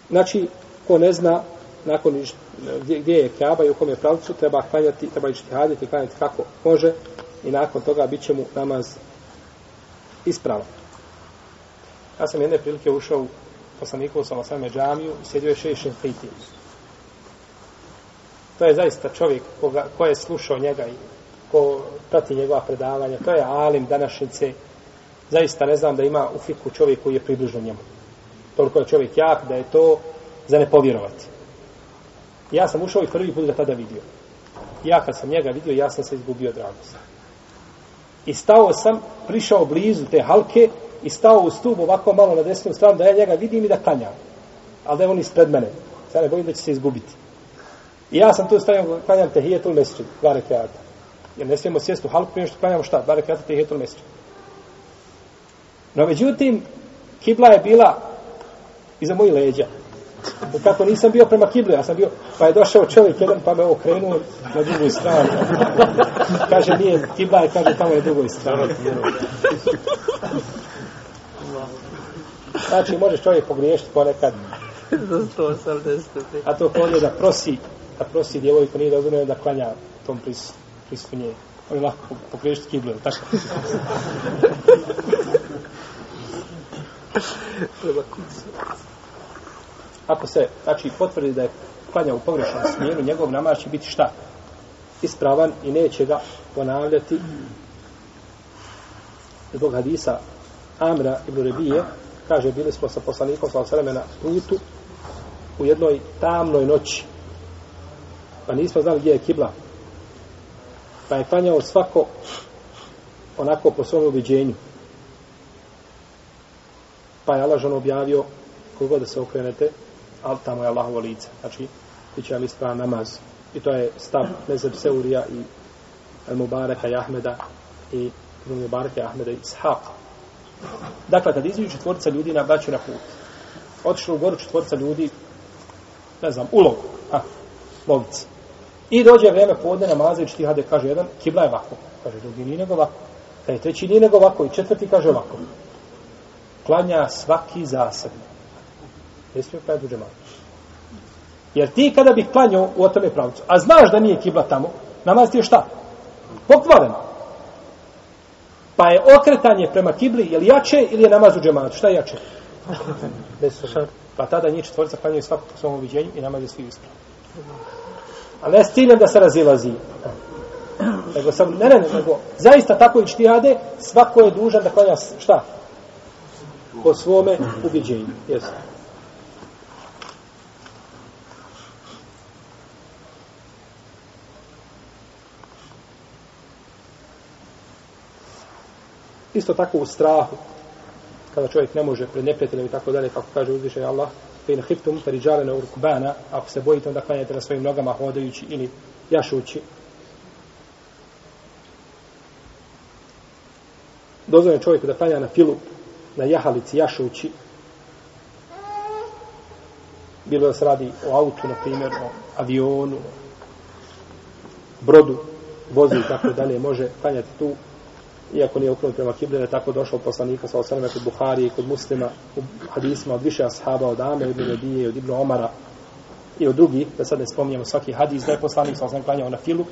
Znači, ko ne zna, nakon gdje, gdje je Kaaba i u kom je pravcu, treba klanjati, treba ići klanjati kako može i nakon toga bit će mu namaz ispravan. Ja sam jedne prilike ušao u poslaniku sa osame džamiju i sjedio je šešin fiti. To je zaista čovjek koga, ko je slušao njega i ko prati njegova predavanja. To je alim današnjice. Zaista ne znam da ima u fiku čovjek koji je približno njemu toliko je čovjek jak da je to za ne povjerovati. Ja sam ušao i prvi put ga tada vidio. Ja kad sam njega vidio, ja sam se izgubio dragost. I stao sam, prišao blizu te halke i stao u stup ovako malo na desnu stranu da ja njega vidim i da klanjam. Ali da je on ispred mene. Sada ne bojim da će se izgubiti. I ja sam tu stavio klanjam tehijetul mesečit, dva rekiata. Jer ne smijemo sjesti u halku prije što kanjamo šta? Dva rekiata tehijetul mesečit. No međutim, kibla je bila iza mojih leđa. I kako nisam bio prema kibli, ja sam bio, pa je došao čovjek jedan, pa me okrenuo na drugoj strani. kaže, nije kibla, je, kaže, tamo je drugoj strani. Znači, možeš čovjek pogriješiti ponekad. A to kolje da prosi, da prosi djevojku, nije dozvoljeno da klanja tom pris, prisutku nje. On je lako pogriješiti kiblu, tako? Treba kući ako se, znači, potvrdi da je klanjao u pogrešnom smjeru, njegov namaz će biti šta? Ispravan i neće ga ponavljati zbog hadisa Amra ibn Rebije, kaže, bili smo sa poslanikom sa Osaleme na putu u jednoj tamnoj noći, pa nismo znali gdje je kibla, pa je klanjao svako onako po svom ubiđenju. Pa je Allah objavio kogo da se okrenete, ali tamo je Allahovo lice. Znači, bit će vam ispravan namaz. I to je stav Mezeb Seurija i El Mubareka i Ahmeda i El Mubareka i Ahmeda i Ishaqa. Dakle, kad izviju četvorica ljudi na braću na put, otišli u goru četvorica ljudi, ne znam, ulog, ha, lovici. I dođe vrijeme podne namaza i čtihade, kaže jedan, kibla je ovako. Kaže drugi, nije nego ovako. Kaže treći, nije nego ovako. I četvrti kaže ovako. Klanja svaki zasebno. Ne smije klanjati u džematu. Jer ti kada bi klanjao u otome pravcu, a znaš da nije kibla tamo, namaz ti je šta? Pokvaren. Pa je okretanje prema kibli, je li jače ili je namaz u džematu? Šta je jače? Pa tada njih četvorica klanjaju svakog po svom uviđenju i namaz je svi ispravni. A ne s ciljem da se razilazi. Nego sam, ne, ne, nego, zaista tako i štihade, svako je dužan da klanja šta? Po svome uviđenju. Jesu. Isto tako u strahu, kada čovjek ne može pred neprijateljem i tako dalje, kako kaže uzvišaj Allah, fe in hiftum periđalene urkubana, ako se bojite, onda klanjate na svojim nogama hodajući ili jašući. Dozvoljeno čovjeku da klanja na filu, na jahalici jašući, bilo da se radi o autu, na primjer, o avionu, brodu, vozi i tako dalje, može klanjati tu iako nije okrenut prema kibli, je tako došao poslanika sa osaname kod Buhari i kod muslima u hadisma od više ashaba, od Ame, od Nebije, od Ibnu Omara i od drugih, da sad ne spominjemo svaki hadis, da je poslanik sa osaname klanjao na filu,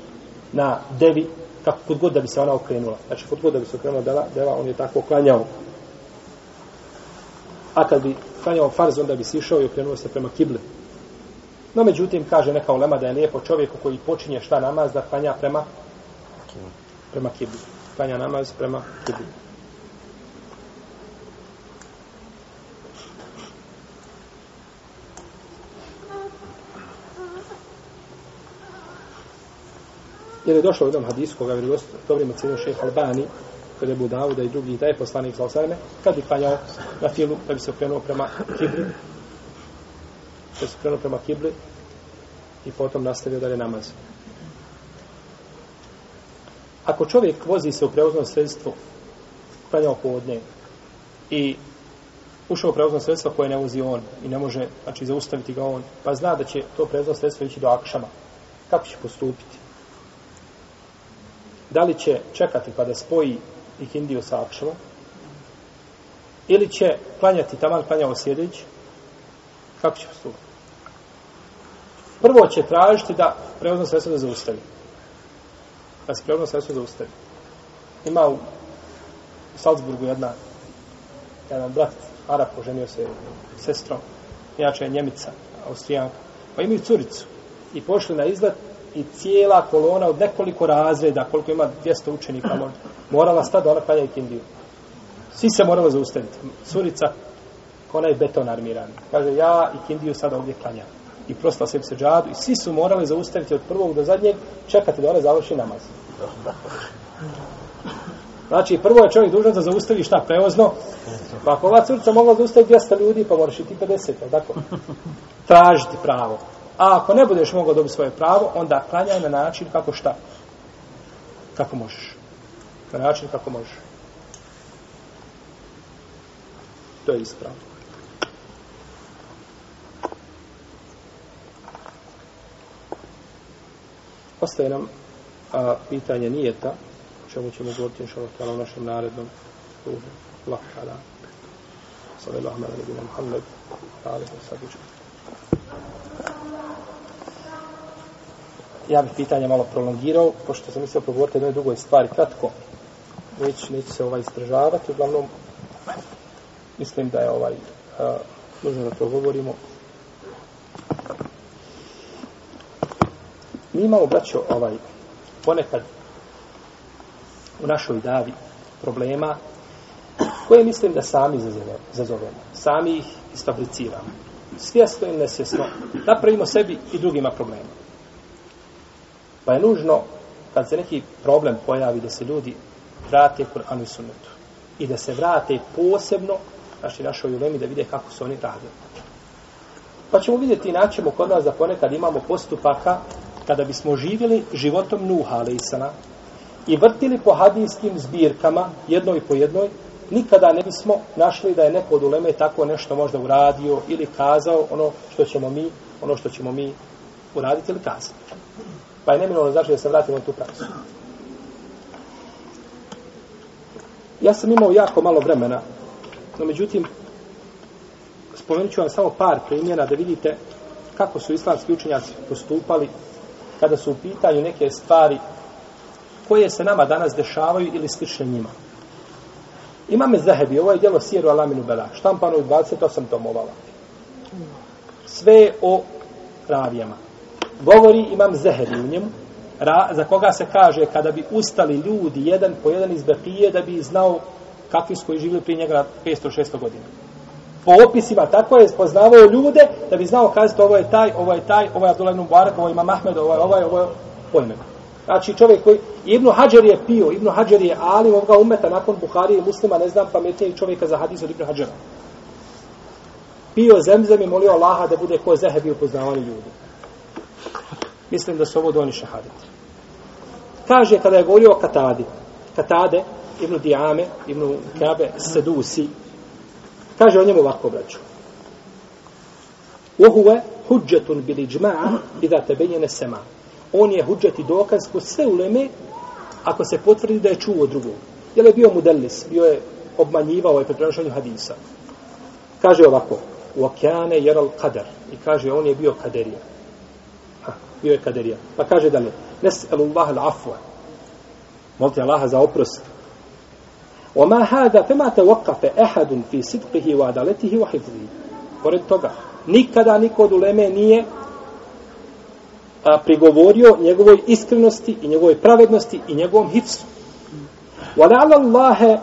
na devi, kako kod god da bi se ona okrenula. Znači, kod god da bi se okrenula dela, dela on je tako klanjao. A kad bi klanjao farz, onda bi se išao i okrenuo se prema kibli. No, međutim, kaže neka ulema da je lijepo čovjeku koji počinje šta namaz da klanja prema prema kibli klanja namaz prema kibli. Jer je došlo u jednom hadisu koga je dobrim ocenio šeh Albani, kod je Budavu da i drugi da je poslanik sa osreme, kad bi klanjao na filu, da bi se okrenuo prema kibli, da se okrenuo prema kibli i potom nastavio dalje namaz. Ako čovjek vozi se u prevoznom sredstvu, klanjao podne i ušao u prevozno sredstvo koje ne vozi on i ne može znači, zaustaviti ga on, pa zna da će to prevozno sredstvo ići do akšama, kako će postupiti? Da li će čekati pa da spoji ikindiju sa akšamom? Ili će klanjati taman klanjao sjedeći? Kako će postupiti? Prvo će tražiti da prevozno sredstvo da zaustavi. Da se prevozno sredstvo zaustavi. Ima u Salzburgu jedna jedan brat Arab oženio se sestrom, inače je Njemica, Austrijanka, pa imaju curicu i pošli na izlet i cijela kolona od nekoliko razreda, koliko ima 200 učenika, morala stati da ona klanja i. Svi se morali zaustaviti. Curica, ona je beton armiran. Kaže, ja i kindiju sada ovdje klanjam. I prosta se seđadu i svi su morali zaustaviti od prvog do zadnjeg, čekati da ona završi namaz. Znači, prvo je čovjek dužan da zaustavi šta prevozno. Pa ako ova curica mogla zaustaviti 200 ljudi, pa moraš i ti 50, tako? Tražiti pravo. A ako ne budeš mogao dobiti svoje pravo, onda klanjaj na način kako šta? Kako možeš. Na način kako možeš. To je ispravno. Ostaje nam a, pitanje nijeta, čemu ćemo govoriti inša Allah u našem narednom krugu. Allah ta'ala. Sallallahu ala nebina Muhammed. Ali wa. Ja bih pitanje malo prolongirao, pošto sam mislio progovoriti jednoj drugoj stvari kratko. Već neću se ovaj izdržavati, uglavnom mislim da je ovaj a, nužno da progovorimo. Mi imamo, braćo, ovaj, ponekad u našoj davi problema koje mislim da sami zazovemo. Sami ih isfabriciramo. Svjesno ili nesvjesno napravimo sebi i drugima problema. Pa je nužno kad se neki problem pojavi da se ljudi vrate Kur'anu i sunnetu i da se vrate posebno znači našoj ulemi da vide kako su oni radili. Pa ćemo vidjeti i naćemo kod nas da ponekad imamo postupaka kada bismo živjeli životom Nuha, ali i vrtili po hadijskim zbirkama, jednoj po jednoj, nikada ne bismo našli da je neko od uleme tako nešto možda uradio ili kazao ono što ćemo mi, ono što ćemo mi uraditi ili kazati. Pa je neminovno znači da se vratimo na tu praksu. Ja sam imao jako malo vremena, no međutim, spomenut ću vam samo par primjera da vidite kako su islamski učenjaci postupali kada su u pitanju neke stvari koje se nama danas dešavaju ili slične njima. Imame Zahebi, ovo je djelo Sijeru Alaminu Bela, štampano u 28 tomovala. Sve o ravijama. Govori imam Zahebi u njemu, ra, za koga se kaže kada bi ustali ljudi jedan po jedan iz Bekije da bi znao kakvi su koji živili prije njega 500-600 godina. Po opisima tako je spoznavao ljude da bi znao kazati ovo je taj, ovo je taj, ovo je Abdullah ibn Mubarak, ovo je Imam Ahmed, ovo je ovo ovo je pojme. Znači čovjek koji, Ibn Hajar je pio, Ibn Hajar je alim ovoga umeta nakon Buhari i muslima, ne znam pametnijeg čovjeka za hadis od Ibn Hajara. Pio zemzem i molio Allaha da bude ko zehebi u poznavanju ljudi. Mislim da su ovo doni šahaditi. Kaže kada je govorio o Katadi, Katade, Ibn Diame, Ibn Kabe, Sedusi, kaže o njemu ovako braću. Uhuve huđetun bili džma'a i da te benjene sema. On je huđet i dokaz ko sve uleme ako se potvrdi da je čuo drugog. Jer je bio mudelis, bio je obmanjivao je preprenošanju hadisa. Kaže ovako, u okeane jeral kader. I kaže, on je bio kaderija. Ha, bio je kaderija. Pa kaže dalje, nes'elu Allah al-afwa. Molite Allaha za oprost. وما هذا فما توقف أحد في صدقه وعدالته وحفظه pored toga nikada niko od uleme nije a, prigovorio njegovoj iskrenosti i njegovoj pravednosti i njegovom hifsu وَلَعْلَ اللَّهَ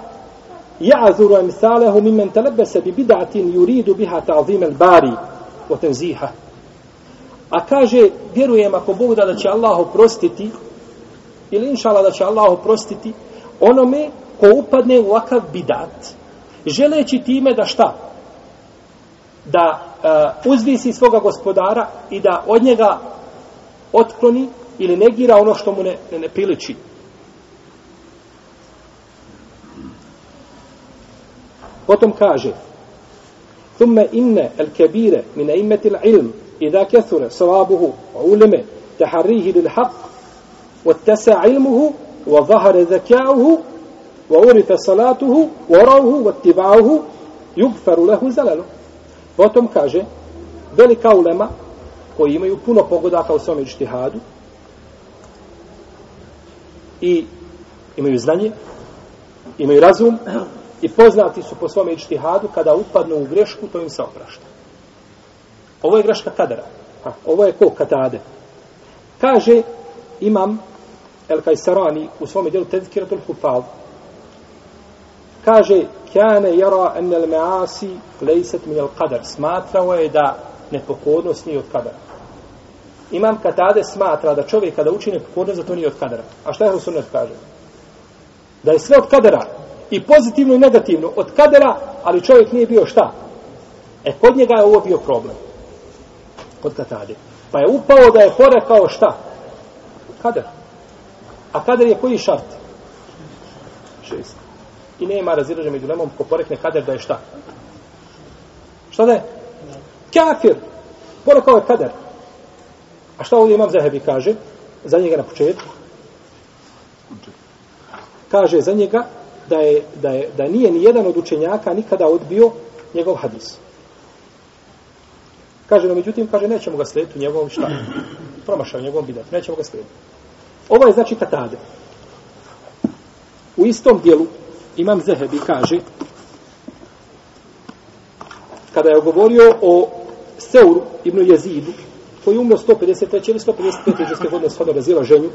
يَعْذُرُ أَمْثَالَهُ مِمَّنْ تَلَبَّسَ بِبِدَعَةٍ يُرِيدُ بِهَا تَعْظِيمَ الْبَارِ وَتَنْزِيهَ A kaže, vjerujem ako Bog da, da će Allah oprostiti ili inšala da će Allah oprostiti onome ko upadne u ovakav bidat, želeći time da šta? Da uh, uzvisi svoga gospodara i da od njega otkloni ili negira ono što mu ne, ne, ne priliči. Potom kaže ثم إن الكبير من أئمة العلم إذا كثر صوابه وعلم تحريه للحق واتسع علمه وظهر ذكاؤه وعرف صلاته وروه واتباعه يغفر له زلله Potom kaže, velika ulema, koji imaju puno pogodaka u svome ištihadu, i imaju znanje, imaju razum, i poznati su po svome ištihadu, kada upadnu u grešku, to im se oprašta. Ovo je greška kadara. A, ovo je ko katade. Kaže, imam El Kajsarani u svome dijelu Tezkiratul Hufal, kaže, kjane jara enel measi lejset min el qadar. Smatrao je da nepokornost nije od kadara. Imam Katade smatra da čovjek kada učini nepokornost, da to nije od kadara. A šta je Husunet kaže? Da je sve od kadara. I pozitivno i negativno. Od kadara, ali čovjek nije bio šta? E, kod njega je ovo bio problem. Kod Katade. Pa je upao da je porekao šta? Kadar. A kadar je koji šart? Šest. I nema razilaženja među lemom ko porekne kader da je šta? Šta da je? Kafir. Porekao je kader. A šta ovdje imam Zahebi kaže? Za njega na početku. Kaže za njega da, je, da, je, da nije ni jedan od učenjaka nikada odbio njegov hadis. Kaže, no međutim, kaže, nećemo ga slijediti u njegovom šta? Promašao njegovom bidatu. Nećemo ga slijediti. Ovo je znači katade. U istom dijelu imam Zehebi kaže kada je govorio o Seuru ibn Jezidu koji je umro 153. ili 155. iđeske godine shodno razila ženju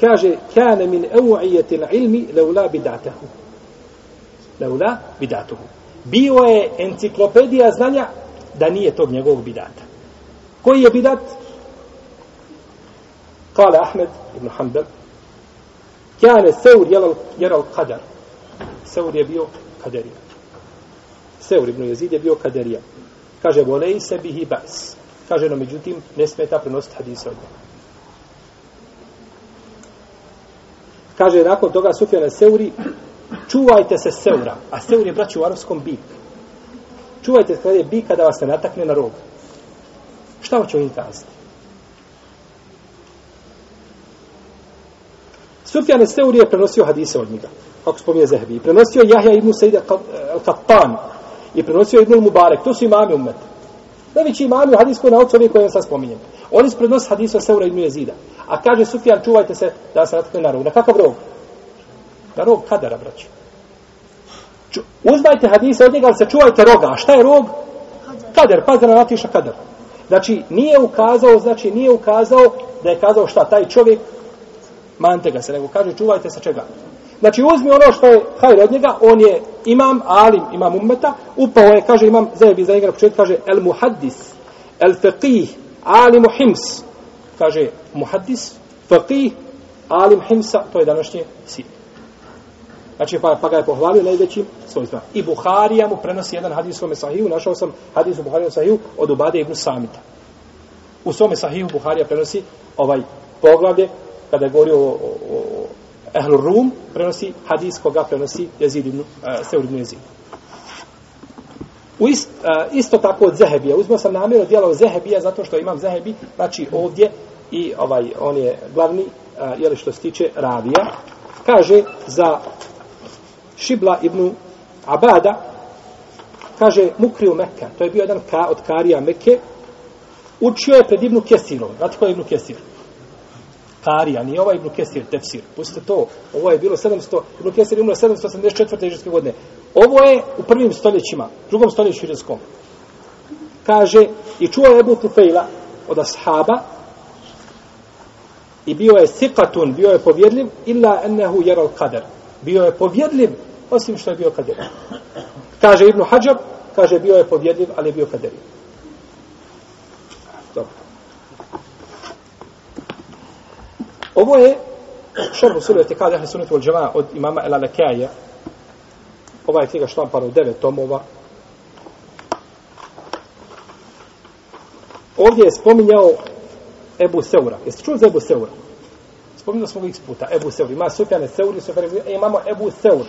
kaže kane min evu'ijetil ilmi leula bidatahu leula bidatahu bio je enciklopedija znanja da nije tog njegovog bidata koji je bidat kale Ahmed ibn Hanbel Kjane seur jelal, jelal kadar seur je bio kaderija seur ibn Jezid je bio kaderija kaže volej se bihi bas kaže no međutim ne smeta prenositi hadise od njega. Kaže nakon toga Sufjana Seuri čuvajte se Seura. A Seur je braći u arabskom bik. Čuvajte se kada je bik kada vas ne natakne na rog šta hoće im kazati? Sufjan Seuri je prenosio hadise od njega kako spominje Zehebi prenosio Jahja ibn Said al-Qattan i prenosio Ibn Mubarek to su imami umeta najveći imami u hadijskoj nauci ovi koje sam spominjem oni su prenosili hadise od Seura ibn Jezida A kaže Sufjan, čuvajte se da se natakne na rog. Na kakav rog? Na rog kadara, braću. Uzmajte hadise od njega, ali se čuvajte roga. A šta je rog? Kader, pazda na natiša kader. Znači, nije ukazao, znači, nije ukazao da je kazao šta, taj čovjek, mante ga se, nego kaže, čuvajte se čega. Znači, uzmi ono što je hajr od njega, on je imam, alim, imam ummeta, upao je, kaže, imam, zajebi za njega na početku, kaže, el muhaddis, el faqih, alim hims, kaže muhaddis, faqih, alim himsa, to je današnje sin. Znači, pa, pa ga je pohvalio najvećim svojstvama. I Buharija mu prenosi jedan hadis u svome sahiju, našao sam hadis u Buhariju sahiju od Ubade ibn Samita. U svome sahiju Buharija prenosi ovaj poglavlje, kada je govorio o, o, o Ehlur Rum, prenosi hadis koga prenosi Jezid ibn, e, uh, Seur ibn Jezid. U ist, uh, isto tako od Zehebija. Uzmeo sam namjerno dijelo Zehebija zato što imam Zehebi, znači ovdje i ovaj on je glavni, e, uh, jeli što se tiče ravija. Kaže za Šibla ibn Abada, kaže Mukriju Mekka, to je bio jedan ka, od Karija Mekke, učio je pred Ibnu Kesirom. Znate ko je Ibnu Kesir? Karija, nije ovaj Ibn Kesir, tefsir. Pustite to, ovo je bilo 700, Ibn Kesir je umro 784. iđeske godine. Ovo je u prvim stoljećima, drugom stoljeću iđeskom. Kaže, i čuo je Ebu Tufejla od ashaba, i bio je sikatun, bio je povjedljiv, illa ennehu jeral kader. Bio je povjedljiv, osim što je bio kader. Kaže Ibnu Hađab, kaže bio je povjedljiv, ali je bio kader. Ovo je šerhu sura etikad ehli sunnetu wal džema'a od imama El Alekaja. Ova je knjiga štampana u devet tomova. Ovdje je spominjao Ebu Seura. Jeste čuli za Ebu Seura? Spominjali smo ga x puta. Ebu Seur. Ima Sufjane Seuri, Sufjane Seuri. E, imamo Ebu Seur.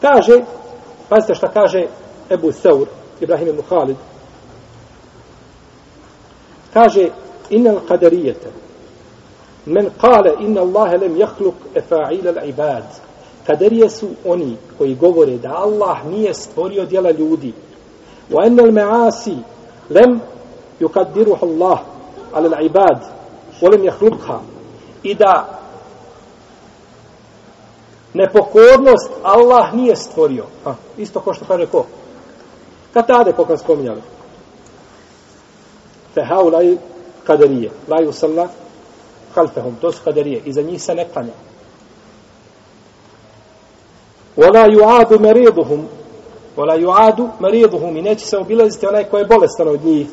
Kaže, pazite šta kaže Ebu Seur, Ibrahim ibn Khalid. Kaže, inel kaderijete. Men kale inna Allahe lem jahluk efa'ila l'ibad. Kaderije su oni koji govore da Allah nije stvorio djela ljudi. Wa enel me'asi lem yukaddiruha Allah ala l'ibad. Volem jahlukha. I da nepokornost Allah nije stvorio. Ha, isto ko što kaže ko? Katade koga spominjali. Fe haulaj kaderije. Laju salla halfehum. To su kaderije. I za njih se ne klanja. Wala yu'adu meriduhum, Wala yu'adu meriduhum I neće se obilaziti onaj ko je bolestan od njih.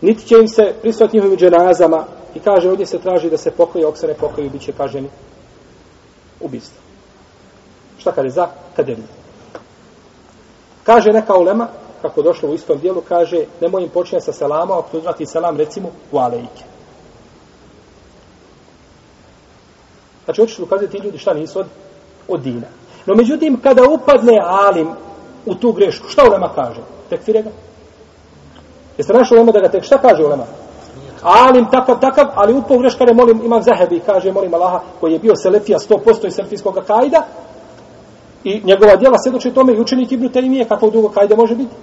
Niti će im se prisvat njihovim dženazama. I kaže, ovdje se traži da se pokoju, ako se ne pokoju, bit će kaženi ubistvo. Šta kaže za kaderije? Kaže neka ulema, kako došlo u istom dijelu, kaže, nemoj im počinjati sa selama, ako uzmati selam, recimo, u alejke. Znači, hoćeš ukazati ti ljudi šta nisu od, od dina. No, međutim, kada upadne alim u tu grešku, šta ulema kaže? Tekfire ga? Jeste našli ulema da ga tek, šta kaže ulema? Alim takav, takav, ali upao greška ne molim, imam zahebi, kaže, molim Allaha, koji je bio selefija 100% iz selefijskog kajda, i njegova djela svjedoče tome i učenik Ibnu Tejmije, kako dugo kajde može biti,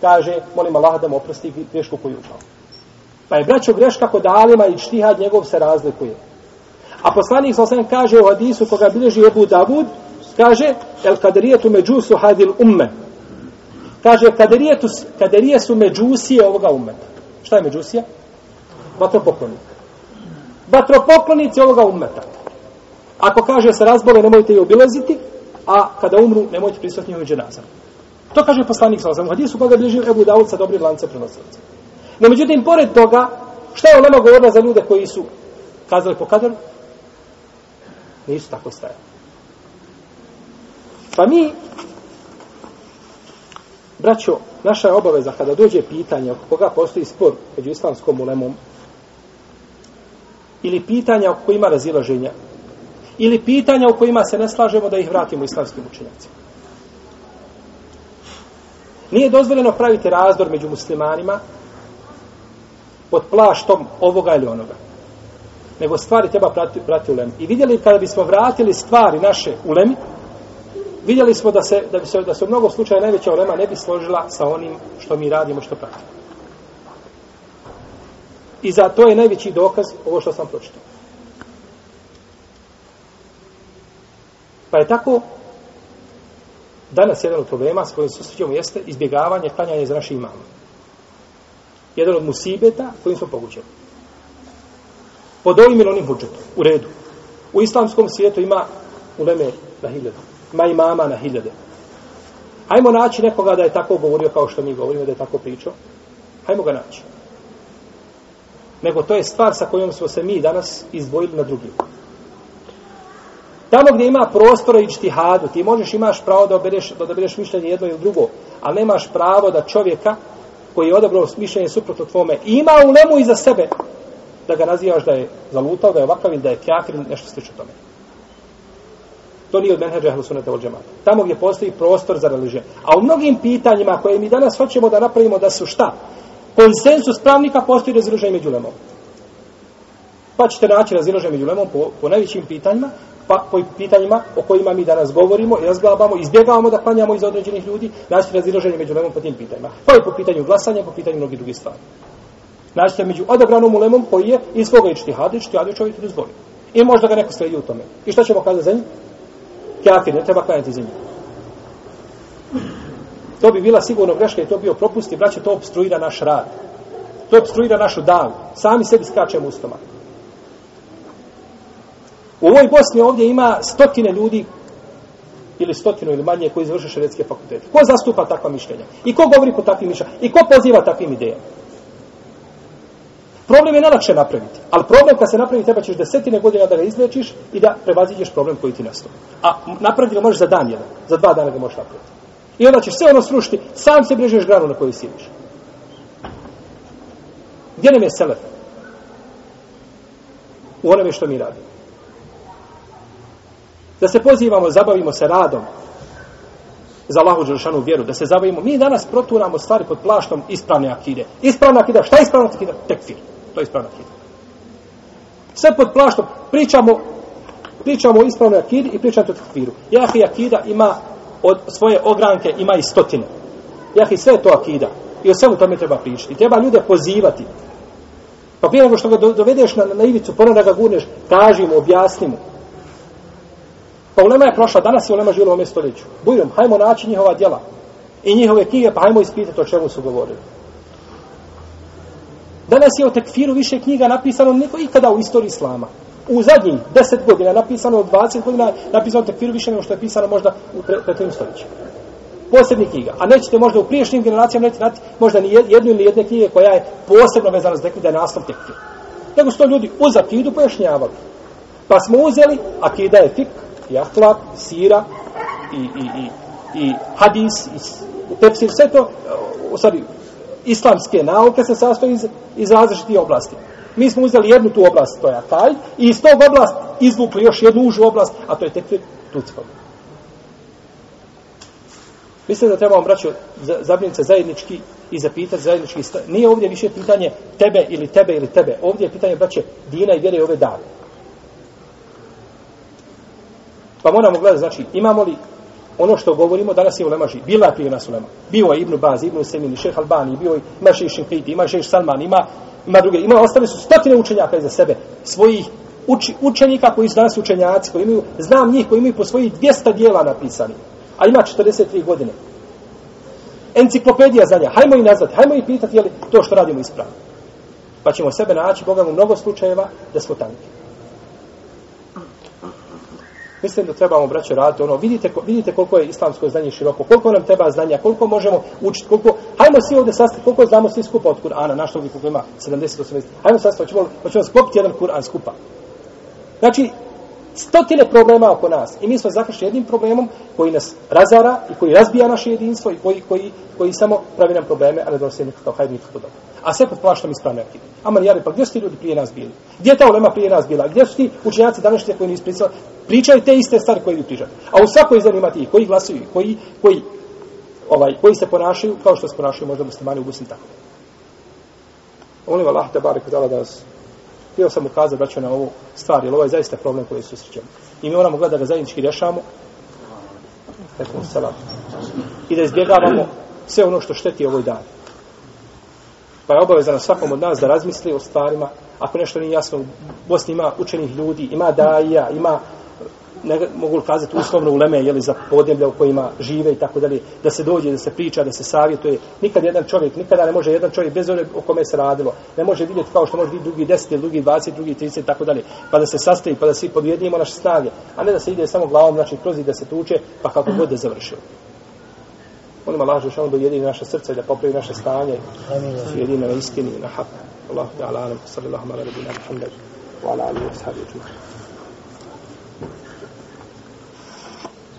kaže, molim Allah da mu oprosti grešku koju upao. Pa je braćo greška kod Alima i čtihad njegov se razlikuje. A poslanik sa osam kaže u hadisu koga bilježi Ebu Davud, kaže, el kaderijetu međusu hadil umme. Kaže, kaderijetu, kaderije su međusije ovoga ummeta. Šta je međusija? Vatropoklonik. Vatropoklonici ovoga ummeta. Ako kaže se razbole, nemojte ih obilaziti, a kada umru, nemojte prisutiti njihovim dženazama. To kaže poslanik sa osam. U hadisu koga bliži Ebu Davud sa dobrim lance prenosilaca. No, međutim, pored toga, šta je ulema govorila za ljude koji su kazali po kaderu? Nisu tako stajali. Pa mi, braćo, naša je obaveza kada dođe pitanje oko koga postoji spor među islamskom ulemom ili pitanja oko kojima razilaženja ili pitanja u kojima se ne slažemo da ih vratimo islamskim učenjacima. Nije dozvoljeno praviti razdor među muslimanima pod plaštom ovoga ili onoga. Nego stvari treba prati, prati ulemi. I vidjeli kada bismo vratili stvari naše ulemi, vidjeli smo da se, da bi se, da se u mnogo slučaja najveća ulema ne bi složila sa onim što mi radimo, što pratimo. I za to je najveći dokaz ovo što sam pročitao. Pa je tako danas jedan od problema s kojim se susrećemo jeste izbjegavanje klanjanja za naše imama. Jedan od musibeta kojim smo pogućeni. Pod ovim ili onim budžetom. U redu. U islamskom svijetu ima uleme na hiljade. Ima imama na hiljade. Hajmo naći nekoga da je tako govorio kao što mi govorimo, da je tako pričao. Hajmo ga naći. Nego to je stvar sa kojom smo se mi danas izdvojili na drugim. Tamo gdje ima prostora i čtihadu, ti možeš imaš pravo da obereš, da odabereš mišljenje jedno ili drugo, ali nemaš pravo da čovjeka koji je odabrao mišljenje suprotno tvome, ima u lemu iza sebe, da ga nazivaš da je zalutao, da je ovakav ili da je kjafir, nešto slično tome. To nije od menheđa Ahlusunata od džemata. Tamo gdje postoji prostor za religiju. A u mnogim pitanjima koje mi danas hoćemo da napravimo da su šta? Konsensus pravnika postoji razilaženje među lemom. Pa ćete naći razilaženje među lemom po, po najvećim pitanjima, pa po pitanjima o kojima mi danas govorimo i razglabamo, izbjegavamo da klanjamo iz određenih ljudi, naći razilaženje među lemom po tim pitanjima. Pa i po pitanju glasanja, po pitanju mnogih drugih stvari. Naći među odabranom ulemom koji je iz svoga ičtihada, ičtihada čovjek dozvoli. I možda ga neko sledi u tome. I šta ćemo kazati za njim? Kjafir, ne treba klanjati za njim. To bi bila sigurno greška i to bio propust i braće, to obstruira naš rad. To obstruira našu dan. Sami sebi skačemo u stomak. U ovoj Bosni ovdje ima stotine ljudi ili stotinu ili manje koji izvrše šredske fakultete. Ko zastupa takva mišljenja? I ko govori po takvim mišljenjima? I ko poziva takvim idejama? Problem je najlakše napraviti. Ali problem kad se napravi treba ćeš desetine godina da ga izlečiš i da prevaziđeš problem koji ti nastao. A napraviti ga možeš za dan jedan. Za dva dana ga možeš napraviti. I onda ćeš sve ono srušiti, sam se brežeš granu na kojoj sjediš. Gdje nam je selef? U onome što mi radimo. Da se pozivamo, zabavimo se radom za Allahu Đelšanu vjeru, da se zabavimo. Mi danas proturamo stvari pod plaštom ispravne akide. Ispravna akida, šta je ispravna akida? Tekfir. To je ispravna akida. Sve pod plaštom pričamo pričamo o ispravnoj akidi i pričamo o tekfiru. Jahi akida ima od svoje ogranke ima i stotine. Jahi sve je to akida. I o svemu tome treba pričati. Treba ljude pozivati. Pa prije nego što ga dovedeš na, na ivicu, ponad da ga gurneš, kaži mu, objasni mu. Pa ulema je prošla, danas je ulema živjela u ovome stoljeću. Bujrom, hajmo naći njihova djela. I njihove knjige, pa hajmo ispitati o čemu su govorili. Danas je o tekfiru više knjiga napisano nego ikada u istoriji islama. U zadnjih deset godina napisano, od 20 godina napisano o tekfiru više nego što je pisano možda u pre, prethodnim stoljećima. Posebnih knjiga. A nećete možda u priješnjim generacijama nećete naći možda ni jednu ili jedne knjige koja je posebno vezana za tekfir, da je naslov tekfir. Nego su to ljudi uz akidu pojašnjavali. Pa smo uzeli, akida je fik, i ahlak, sira, i, i, i, i hadis, i tefsir, sve to, e, u stvari, islamske nauke se sastoji iz, iz različitih oblasti. Mi smo uzeli jednu tu oblast, to je Ataj, i iz tog oblast izvukli još jednu užu oblast, a to je tekfir tutskog. Mislim da trebamo, braćo, zabrinuti se zajednički i zapitati zajednički. Nije ovdje više pitanje tebe ili tebe ili tebe. Ovdje je pitanje, braće, dina i vjere ove dane. Pa moramo gledati, znači, imamo li ono što govorimo, danas je ulema živ. Bila je prije nas ulema. Bio je Ibnu Baz, Ibnu Semin, Šeh Albani, bio je, ima Šeh Šinkiti, ima Šeh Salman, ima, ima druge. Ima, ostali su stotine učenjaka iza sebe, svojih uči, učenika koji su danas učenjaci, koji imaju, znam njih koji imaju po svojih 200 dijela napisani, a ima 43 godine. Enciklopedija za nja, hajmo i nazvati, hajmo i pitati je li to što radimo ispravno. Pa ćemo sebe naći, Boga mu mnogo slučajeva, da smo tanki. Mislim da trebamo, braćo, raditi ono, vidite, vidite koliko je islamsko znanje široko, koliko nam treba znanja, koliko možemo učiti, koliko, hajmo svi ovdje sastaviti, koliko znamo svi skupa od Kur'ana, naš ovdje koliko ima, 70-80, hajmo sastaviti, hoćemo, hoćemo sklopiti jedan Kur'an skupa. Znači, stotine problema oko nas i mi smo zakršli jednim problemom koji nas razara i koji razbija naše jedinstvo i koji, koji, koji samo pravi nam probleme, a ne donosi nikakav hajde nikakav dobro. A sve pod plaštom ispravne akide. Aman jari, pa gdje su ti ljudi prije nas bili? Gdje je ta ulema prije nas bila? Gdje su ti učenjaci današnje koji nisu pričali? Pričaju te iste stvari koje vi pričate. A u svakoj zemlji ima tih koji glasuju, koji, koji, ovaj, koji se ponašaju kao što se ponašaju možda muslimani u Bosni tako. Molim Allah da barek da nas htio sam ukazati braćo na ovu stvar, jer ovo je zaista problem koji se susrećemo. I mi moramo gledati da ga zajednički rješamo. I da izbjegavamo sve ono što šteti ovoj dani. Pa je obaveza na svakom od nas da razmisli o stvarima. Ako nešto nije jasno, u Bosni ima učenih ljudi, ima daija, ima ne mogu kazati uslovno u leme, jeli, za podneblja u kojima žive i tako dalje, da se dođe, da se priča, da se savjetuje. Nikad jedan čovjek, nikada ne može jedan čovjek, bez one o kome se radilo, ne može vidjeti kao što može vidjeti drugi 10, drugi 20, drugi 30 i tako dalje, pa da se sastavi, pa da svi podjedinimo naše snage, a ne da se ide samo glavom, znači kroz i da se tuče, pa kako god da završilo. Molim Allah, že ono da jedini naše srce, da popravi naše stanje, jedini na istini, na hak. Allah, ta'ala, alam, sallallahu ala rabina, Muhammed, wa ala alihi wa sahbihi,